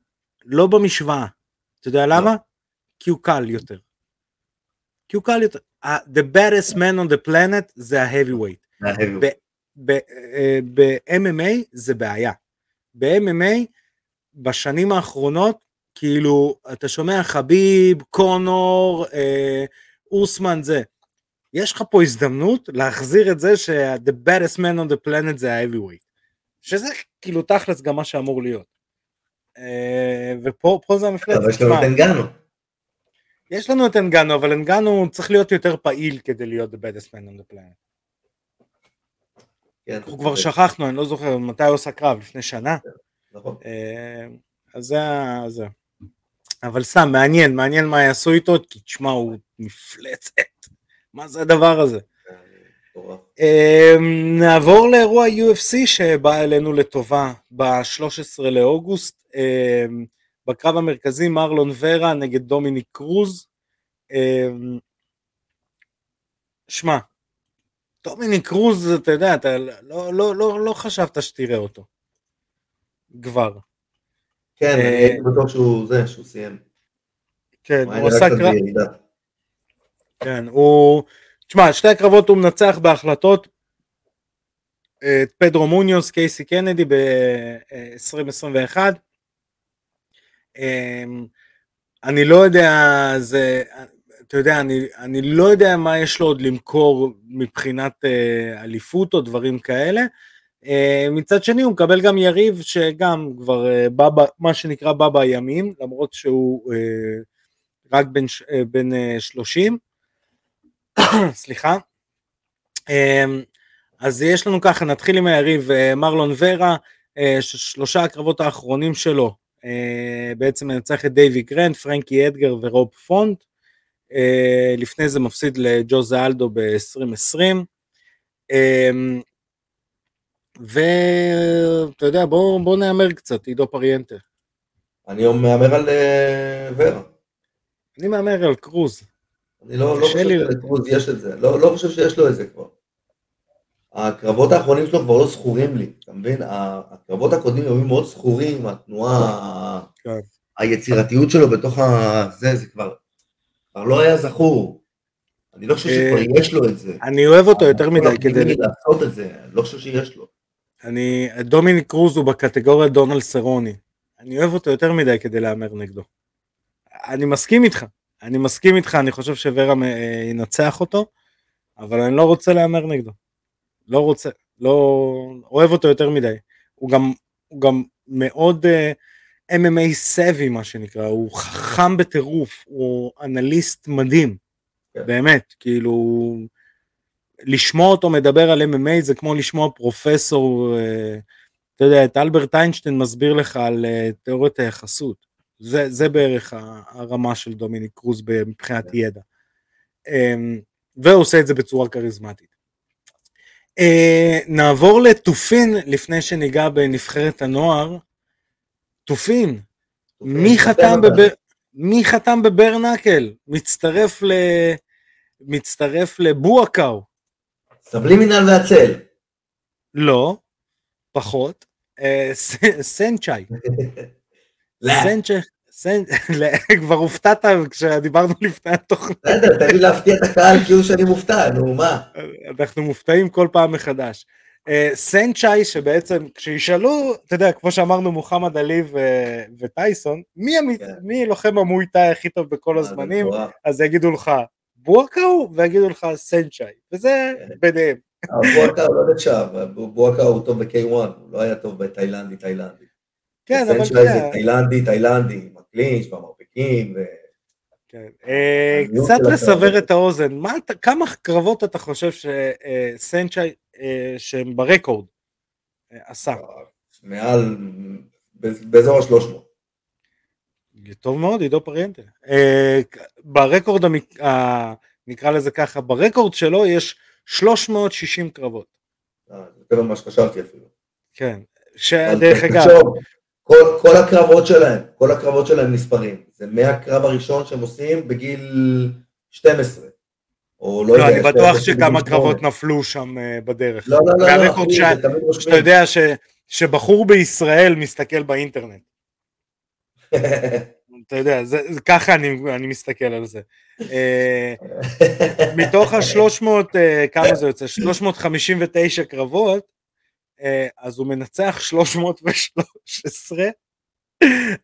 לא במשוואה. אתה יודע למה? כי הוא קל יותר. כי הוא קל יותר. The baddest man on the planet זה ה-heavyweight.
זה ה-heavyweight.
ב-MMA זה בעיה. ב-MMA בשנים האחרונות, כאילו, אתה שומע חביב, קונור, אה, אוסמן זה. יש לך פה הזדמנות להחזיר את זה שה-the baddest man on the planet זה ה-heavyweight. שזה כאילו תכלס גם מה שאמור להיות. אה, ופה פה זה המפלצת.
אבל יש לנו את אנגנו.
יש לנו את אנגנו, אבל אנגנו צריך להיות יותר פעיל כדי להיות the baddest man on the planet.
כן,
אנחנו כבר. שכחנו, אני לא זוכר מתי הוא עושה קרב, לפני שנה.
נכון.
אה, אז זה, ה-. אבל סתם, מעניין, מעניין מה יעשו איתו, כי תשמע, הוא מפלצת. מה זה הדבר הזה?
מטורף.
אמ, נעבור לאירוע UFC שבא אלינו לטובה ב-13 לאוגוסט. אמ, בקרב המרכזי מרלון ורה נגד דומיניק קרוז. אמ, שמע, דומיניק קרוז, אתה יודע, אתה לא, לא, לא, לא חשבת שתראה אותו. כבר.
כן, אני
אה,
הייתי בטוח שהוא זה, שהוא סיים.
כן,
הוא
עשה קרב. כן, הוא... תשמע, שתי הקרבות הוא מנצח בהחלטות. את פדרו מוניוס, קייסי קנדי ב-2021. אמ, אני לא יודע, זה, אתה יודע, אני, אני לא יודע מה יש לו עוד למכור מבחינת אה, אליפות או דברים כאלה. אה, מצד שני הוא מקבל גם יריב שגם כבר אה, בא, ב- מה שנקרא בא בימים, למרות שהוא אה, רק בן, אה, בן אה, 30. סליחה. אמ, אז יש לנו ככה, נתחיל עם היריב אה, מרלון ורה, אה, שלושה הקרבות האחרונים שלו, אה, בעצם מנצח את דייווי גרנט, פרנקי אדגר ורוב פונט, לפני זה מפסיד לג'וזה אלדו ב-2020, ואתה יודע, בוא, בוא נהמר קצת, עידו פריאנטה.
אני מהמר על ורה.
אני מהמר על קרוז.
אני לא, לא חושב שלקרוז יש את זה, לא, לא חושב שיש לו את זה כבר. הקרבות האחרונים שלו כבר לא זכורים לי, אתה מבין? הקרבות הקודמים היו מאוד זכורים, התנועה,
כן.
היצירתיות שלו בתוך ה... זה, זה כבר, כבר לא היה זכור. אני לא חושב שכבר
אה,
יש לו את זה.
אני אוהב אותו יותר מדי כדי...
לעשות את זה, אני לא חושב שיש לו.
אני, דומיניק קרוז הוא בקטגוריה דונלד סרוני. אני אוהב אותו יותר מדי כדי להמר נגדו. אני מסכים איתך, אני מסכים איתך, אני חושב שוורה אה, ינצח אותו, אבל אני לא רוצה להמר נגדו. לא רוצה, לא... אוהב אותו יותר מדי. הוא גם, הוא גם מאוד uh, MMA סבי מה שנקרא, הוא חכם בטירוף, הוא אנליסט מדהים,
כן.
באמת, כאילו... לשמוע אותו מדבר על MMA זה כמו לשמוע פרופסור, אה, אתה יודע, את אלברט איינשטיין מסביר לך על אה, תיאוריית היחסות. זה, זה בערך הרמה של דומיניק קרוז מבחינת ידע. אמ, והוא עושה את זה בצורה כריזמטית. אה, נעבור לתופין לפני שניגע בנבחרת הנוער. תופין, מי חתם, בבר... מי חתם בברנקל? מצטרף ל... מצטרף לבואקאו.
סבלימינל והצל.
לא, פחות. אה, סנצ'אי. סנצ'אי. כבר הופתעת כשדיברנו לפני התוכנית,
בסדר, תן לי להפתיע את הקהל כאילו שאני מופתע, נו מה.
אנחנו מופתעים כל פעם מחדש. אה, סנצ'אי שבעצם כשישאלו, אתה יודע, כמו שאמרנו מוחמד עלי ו- וטייסון, מי, המ...
כן.
מי לוחם המויטאי הכי טוב בכל
זה
הזמנים. אז יגידו לך בואקאו ויגידו לך סנצ'אי, וזה
כן.
ביניהם.
בואקה הוא לא נחשב, בואקה הוא טוב ב-K1, הוא לא היה טוב בתאילנדי, תאילנדי.
כן, אבל
סנצ'אי זה
יודע,
תאילנדי, תאילנדי, הקלינץ' והמרפקים, ו...
כן. אה, קצת לסבר. את האוזן, מה כמה קרבות אתה חושב שסנצ'אי, אה, שהם ברקורד, אה, עשה?
מעל, באזור ה-300.
טוב מאוד, עידו פריאנטה. אה, ברקורד, נקרא לזה ככה, ברקורד שלו יש 360 קרבות.
יותר ממה שחשבתי אפילו.
כן. שדרך אגב,
כל, כל הקרבות שלהם, כל הקרבות שלהם נספרים. זה מהקרב הראשון שהם עושים בגיל 12. או לא,
לא,
יודע,
אני בטוח שכמה קרבות. נפלו שם אה, בדרך.
לא, לא, לא, לא,
והרקורד שה-
זה תמיד
שאתה. יודע ש- שבחור בישראל מסתכל באינטרנט. אתה יודע, זה, זה, ככה אני, אני מסתכל על זה. אה, מתוך ה-300, אה, כמה זה יוצא? 359 קרבות, אז הוא מנצח 313,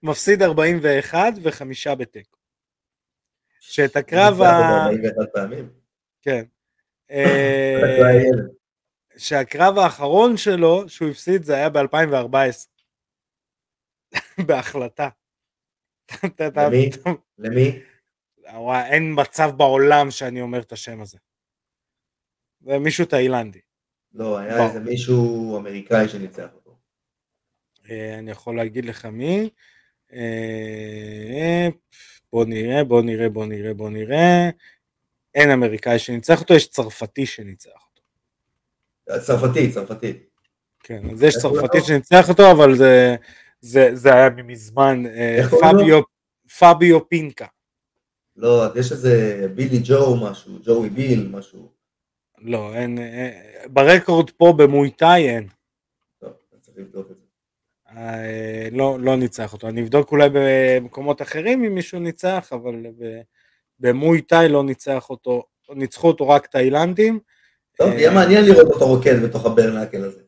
מפסיד 41 וחמישה בתיקו. שאת הקרב ה...
ניצח אותו 41 פעמים.
כן. אה,
ילד.
שהקרב האחרון שלו, שהוא הפסיד, זה היה ב-2014. בהחלטה.
למי? למי?
אין מצב בעולם שאני אומר את השם הזה. זה מישהו תאילנדי.
לא, היה. איזה מישהו אמריקאי שניצח אותו.
אה, אני יכול להגיד לך מי. אה, בוא נראה, בוא נראה, בוא נראה, בוא נראה. אין אמריקאי שניצח אותו, יש צרפתי שניצח אותו.
צרפתי, צרפתי.
כן, אז יש צרפתי
לו?
שניצח אותו, אבל זה, זה, זה היה מזמן, אה,
לו?
פביו, פביו פינקה.
לא, יש איזה בילי ג'ו משהו, ג'וי ביל משהו.
לא, אין, אה, ברקורד פה במויטאי אין.
טוב, צריך לבדוק את זה.
אה, לא, לא ניצח אותו. אני אבדוק אולי במקומות אחרים אם מישהו ניצח, אבל במויטאי לא ניצח אותו, ניצחו אותו רק תאילנדים.
טוב,
אה,
יהיה מעניין לראות אותו רוקד בתוך ה bare knuckle הזה.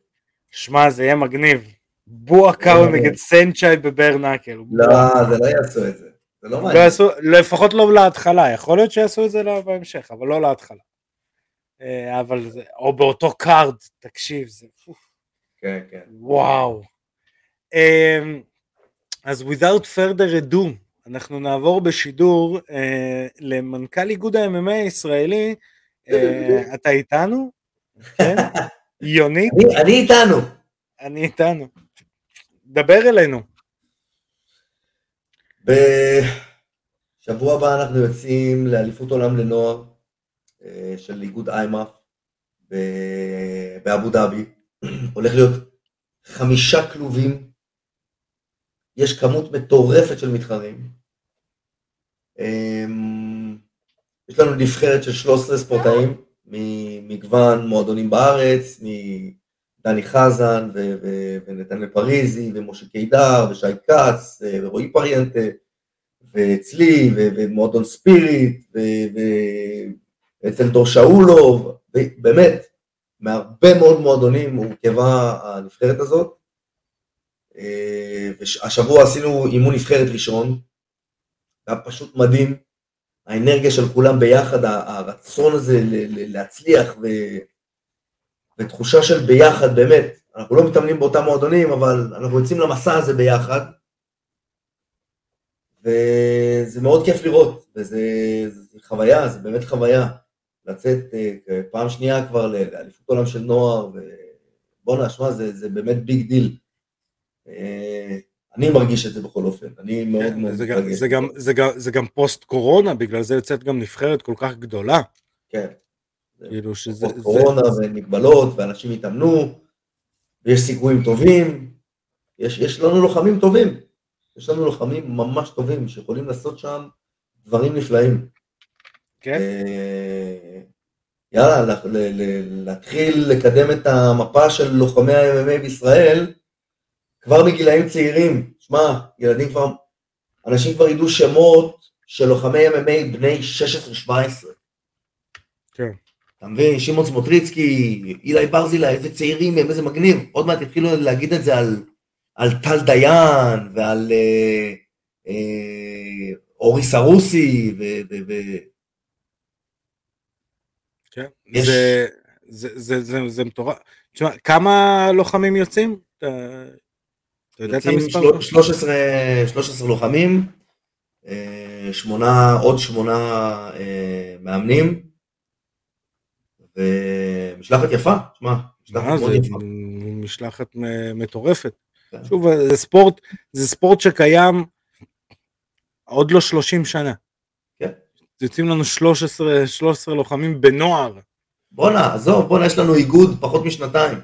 שמע, זה יהיה מגניב. בואקאו
לא.
נגד סנצ'אי ב bare knuckle.
לא, זה לא יעשו את זה. זה לא
לא
מעניין.
לפחות לא להתחלה, יכול להיות שיעשו את זה לא בהמשך, אבל לא להתחלה. אה, אבל זה, או באותו card, תקשיב, זה
כן, כן.
וואו. אמ, אז without further ado, אנחנו נעבור בשידור אה, למנכ"ל איגוד ה-MMA הישראלי, אה, אתה איתנו? כן? יונית,
אני- איתנו.
אני איתנו. דבר אלינו.
בשבוע הבא אנחנו יוצאים לאליפות עולם לנוער של איגוד איימאף באבו דאבי. הולך להיות חמישה כלובים. יש כמות מטורפת של מתחרים. אמ, יש לנו נבחרת של 13 ספורטאים ממגוון מועדונים בארץ, מדני חזן ו- ו- ונתנאל פריזי ומשה קידר ושי כץ אה, ורועי פריאנטה ואצלי ומועדון ספיריט ו- ואצל דור שאולוב, ובאמת מהרבה מאוד מועדונים הורכבה הנבחרת הזאת. אה, והשבוע עשינו אימון נבחרת ראשון, היה פשוט מדהים. האנרגיה של כולם ביחד, הרצון הזה להצליח ו... ותחושה של ביחד, באמת. אנחנו לא מתאמנים באותם מועדונים, אבל אנחנו יוצאים למסע הזה ביחד. וזה מאוד כיף לראות, וזה זה חוויה, זה באמת חוויה. לצאת אה, פעם שנייה כבר לאליפות עולם של נוער, ובואנה, שמע, זה, זה באמת big deal. אה, אני מרגיש את זה בכל אופן, אני מאוד מאוד
כן, זה
מתרגש.
זה זה גם- זה גם פוסט קורונה, בגלל זה יוצאת גם נבחרת כל כך גדולה.
כן.
כאילו שזה...
פוסט
זה-
קורונה ומגבלות, ואנשים התאמנו, ויש סיכויים טובים, יש, יש לנו לוחמים טובים, יש לנו לוחמים ממש טובים, שיכולים לעשות שם דברים נפלאים.
כן,
אה, יאללה, להתחיל לקדם את המפה של לוחמי ה-MMA בישראל, כבר מגילאים צעירים. שמע, ילדים כבר, אנשים כבר ידעו שמות של לוחמי MMA בני 16-17.
כן.
אתה מבין? שמעון סמוטריצקי, אילי ברזילה, איזה צעירים הם, איזה מגניב. עוד מעט יתחילו להגיד את זה על, על טל דיין ועל אה, אה, אורי סרוסי, ו, ו, ו. יש-
זה- זה- זה- זה- זה מטורף. תשמע, כמה לוחמים יוצאים? אתה אתה יודע את המספר?
של- 13, 13 לוחמים, אה, שמונה, עוד שמונה אה, מאמנים, ומשלחת יפה, שמע, משלחת מאוד יפה.
משלחת מטורפת.
כן.
שוב, זה ספורט, זה ספורט שקיים עוד לא 30 שנה.
כן.
יוצאים לנו 13, 13 לוחמים בנוער,
בואנה, עזוב, בואנה, יש לנו איגוד פחות משנתיים.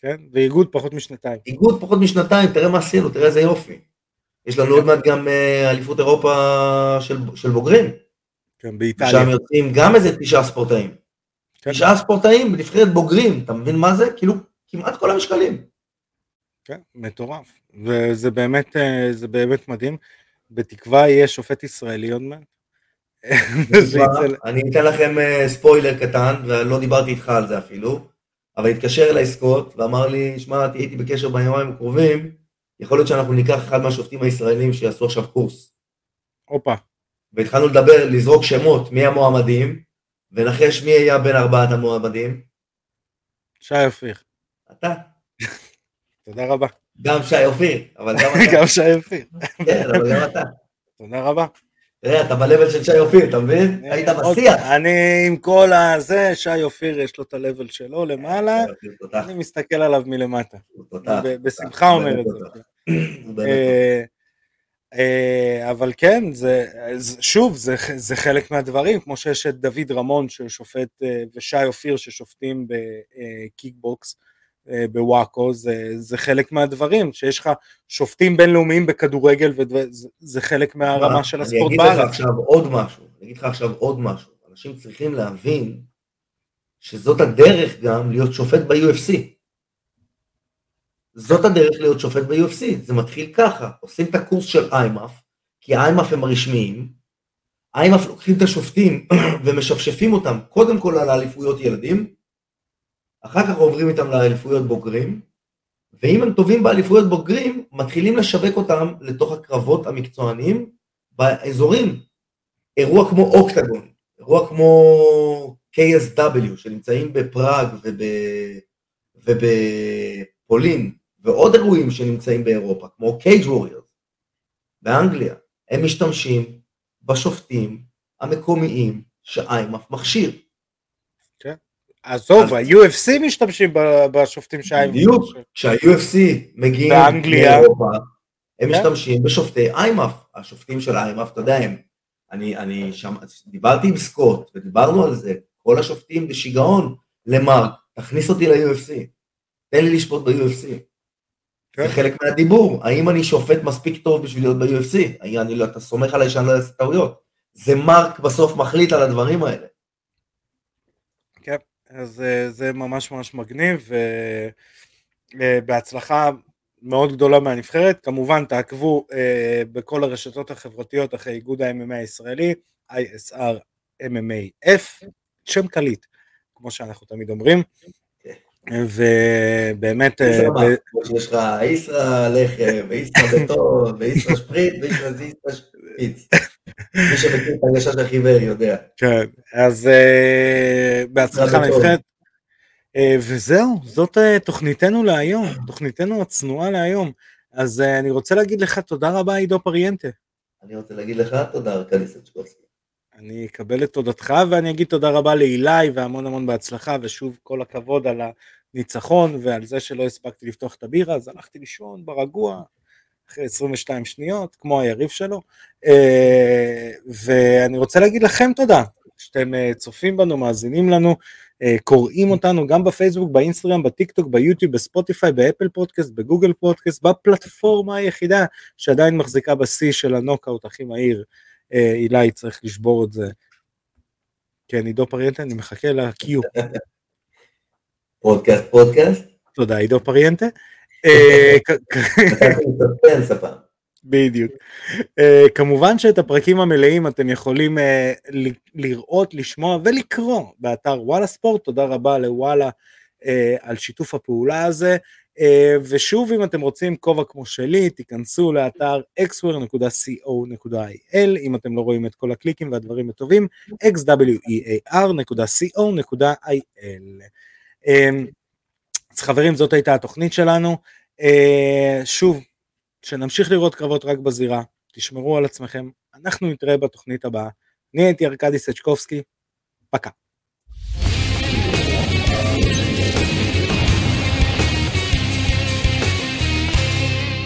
כן? ואיגוד פחות משנתיים.
איגוד פחות משנתיים, תראה מה עשינו, תראה איזה יופי. יש לנו עוד מעט גם אה, אליפות אירופה של, של בוגרים.
כן, באיטליה.
שם יוצאים גם איזה תשעה ספורטאים.
כן.
תשעה ספורטאים בנבחרת בוגרים, אתה מבין מה זה? כאילו, כמעט כל המשקלים.
כן, מטורף. וזה באמת, אה, זה באמת מדהים. בתקווה יהיה שופט ישראלי עוד מעט.
אני אתן לכם אה, ספוילר קטן, ולא דיברתי איתך על זה אפילו, אבל התקשר אליי סקוט ואמר לי, שמע, תהיה איתי בקשר ביומיים הקרובים, יכול להיות שאנחנו ניקח אחד מהשופטים הישראלים שיעשו עכשיו קורס.
הופה,
והתחלנו לדבר, לזרוק שמות, מי המועמדים, ונחש מי היה בין ארבעת המועמדים.
שי אופיר.
אתה.
תודה רבה.
גם שי אופיר, אבל גם אתה.
גם שי אופיר.
כן, אבל גם אתה.
תודה רבה.
תראה, אתה ב-level של שי אופיר, אתה מבין? היית
עוד-
בשיח.
אני עם כל הזה, שי אופיר יש לו את ה-level שלו למעלה,
אופיר, תותח,
אני מסתכל עליו מלמטה. בשמחה אומר את זה. אה, אה, אבל כן, זה, זה- שוב, זה, זה חלק מהדברים, כמו שיש את דוד רמון ששופט, אה, ושי אופיר ששופטים בקיקבוקס, אה, בוואקו, זה, זה חלק מהדברים, שיש לך שופטים בינלאומיים בכדורגל, וזה זה חלק מהרמה של הספורט
אני אגיד לך
בארץ.
עכשיו עוד משהו, אני אגיד לך עכשיו עוד משהו. אנשים צריכים להבין שזאת הדרך גם להיות שופט ב-UFC. זאת הדרך להיות שופט ב-UFC, זה מתחיל ככה, עושים את הקורס של איימאף, כי האיימאף הם הרשמיים, איימאף לוקחים את השופטים ומשפשפים אותם קודם כל על האליפויות ילדים, אחר כך עוברים איתם לאליפויות בוגרים, ואם הם טובים באליפויות בוגרים, מתחילים לשווק אותם לתוך הקרבות המקצועניים באזורים. אירוע כמו אוקטגון, אירוע כמו KSW שנמצאים בפראג וב... ובפולין, ועוד אירועים שנמצאים באירופה, כמו קייג' ווריורס באנגליה, הם משתמשים בשופטים המקומיים שאיימאף מכשיר.
עזוב, ה-UFC משתמשים בשופטים שי.
בדיוק. כשה-UFC מגיעים
באנגליה.
הם
כן.
משתמשים בשופטי איימאף. השופטים של איימאף, אתה יודע, הם, אני, אני שם, דיברתי עם סקוט ודיברנו על זה, כל השופטים בשיגעון למרק, תכניס אותי ל-UFC, תן לי לשפוט ב-UFC.
כן.
זה חלק מהדיבור, האם אני שופט מספיק טוב בשביל להיות ב-UFC? האם אני לא, אתה סומך עליי שאני לא אעשה טעויות? זה מרק בסוף מחליט על הדברים האלה.
אז אה, זה ממש ממש מגניב, ובהצלחה מאוד גדולה מהנבחרת. כמובן תעקבו אה, בכל הרשתות החברתיות אחרי איגוד ה-MMA הישראלי, ISR MMAF, שם קליט, כמו שאנחנו תמיד אומרים. ובאמת, אה,
שיש לך איסרא לחם, ואיסרא בטון, ואיסרא שפריט, ואיסרא איסרא שפיץ. מי שמכיר את הרגשה של חיוור יודע.
כן, אז אה, בהצלחה. לנבחרת. אה, וזהו, זאת אה, תוכניתנו להיום, תוכניתנו הצנועה להיום. אז אני רוצה להגיד לך תודה רבה עידו פריאנטה.
אני רוצה להגיד לך תודה, ארכדי סצ'קובסקי.
אני אקבל את תודתך ואני אגיד תודה רבה לעילאי והמון המון בהצלחה ושוב כל הכבוד על הניצחון ועל זה שלא הספקתי לפתוח את הבירה אז הלכתי לישון ברגוע אחרי 22 שניות כמו היריב שלו אה, ואני רוצה להגיד לכם תודה שאתם אה, צופים בנו מאזינים לנו אה, קוראים אותנו גם בפייסבוק באינסטגרם בטיק טוק ביוטיוב בספוטיפיי באפל פודקאסט בגוגל פודקאסט בפלטפורמה היחידה שעדיין מחזיקה בשיא של הנוקאוט הכי מהיר אילי צריך לשבור את זה. כן, עידו פריאנטה, אני מחכה ל-Q.
פודקאסט, פודקאסט.
תודה, עידו פריאנטה. אה. בדיוק. אה, כמובן שאת הפרקים המלאים אתם יכולים אה, לראות, לשמוע ולקרוא באתר וואלה ספורט. תודה רבה לוואלה על שיתוף הפעולה הזה. ושוב, אם אתם רוצים כובע כמו שלי, תיכנסו לאתר xwear.co.il, אם אתם לא רואים את כל הקליקים והדברים הטובים, xwear.co.il. אז חברים, זאת הייתה התוכנית שלנו. אה, שוב, שנמשיך לראות קרבות רק בזירה, תשמרו על עצמכם, אנחנו נתראה בתוכנית הבאה. אני הייתי ארכדי סצ'קובסקי, פקה.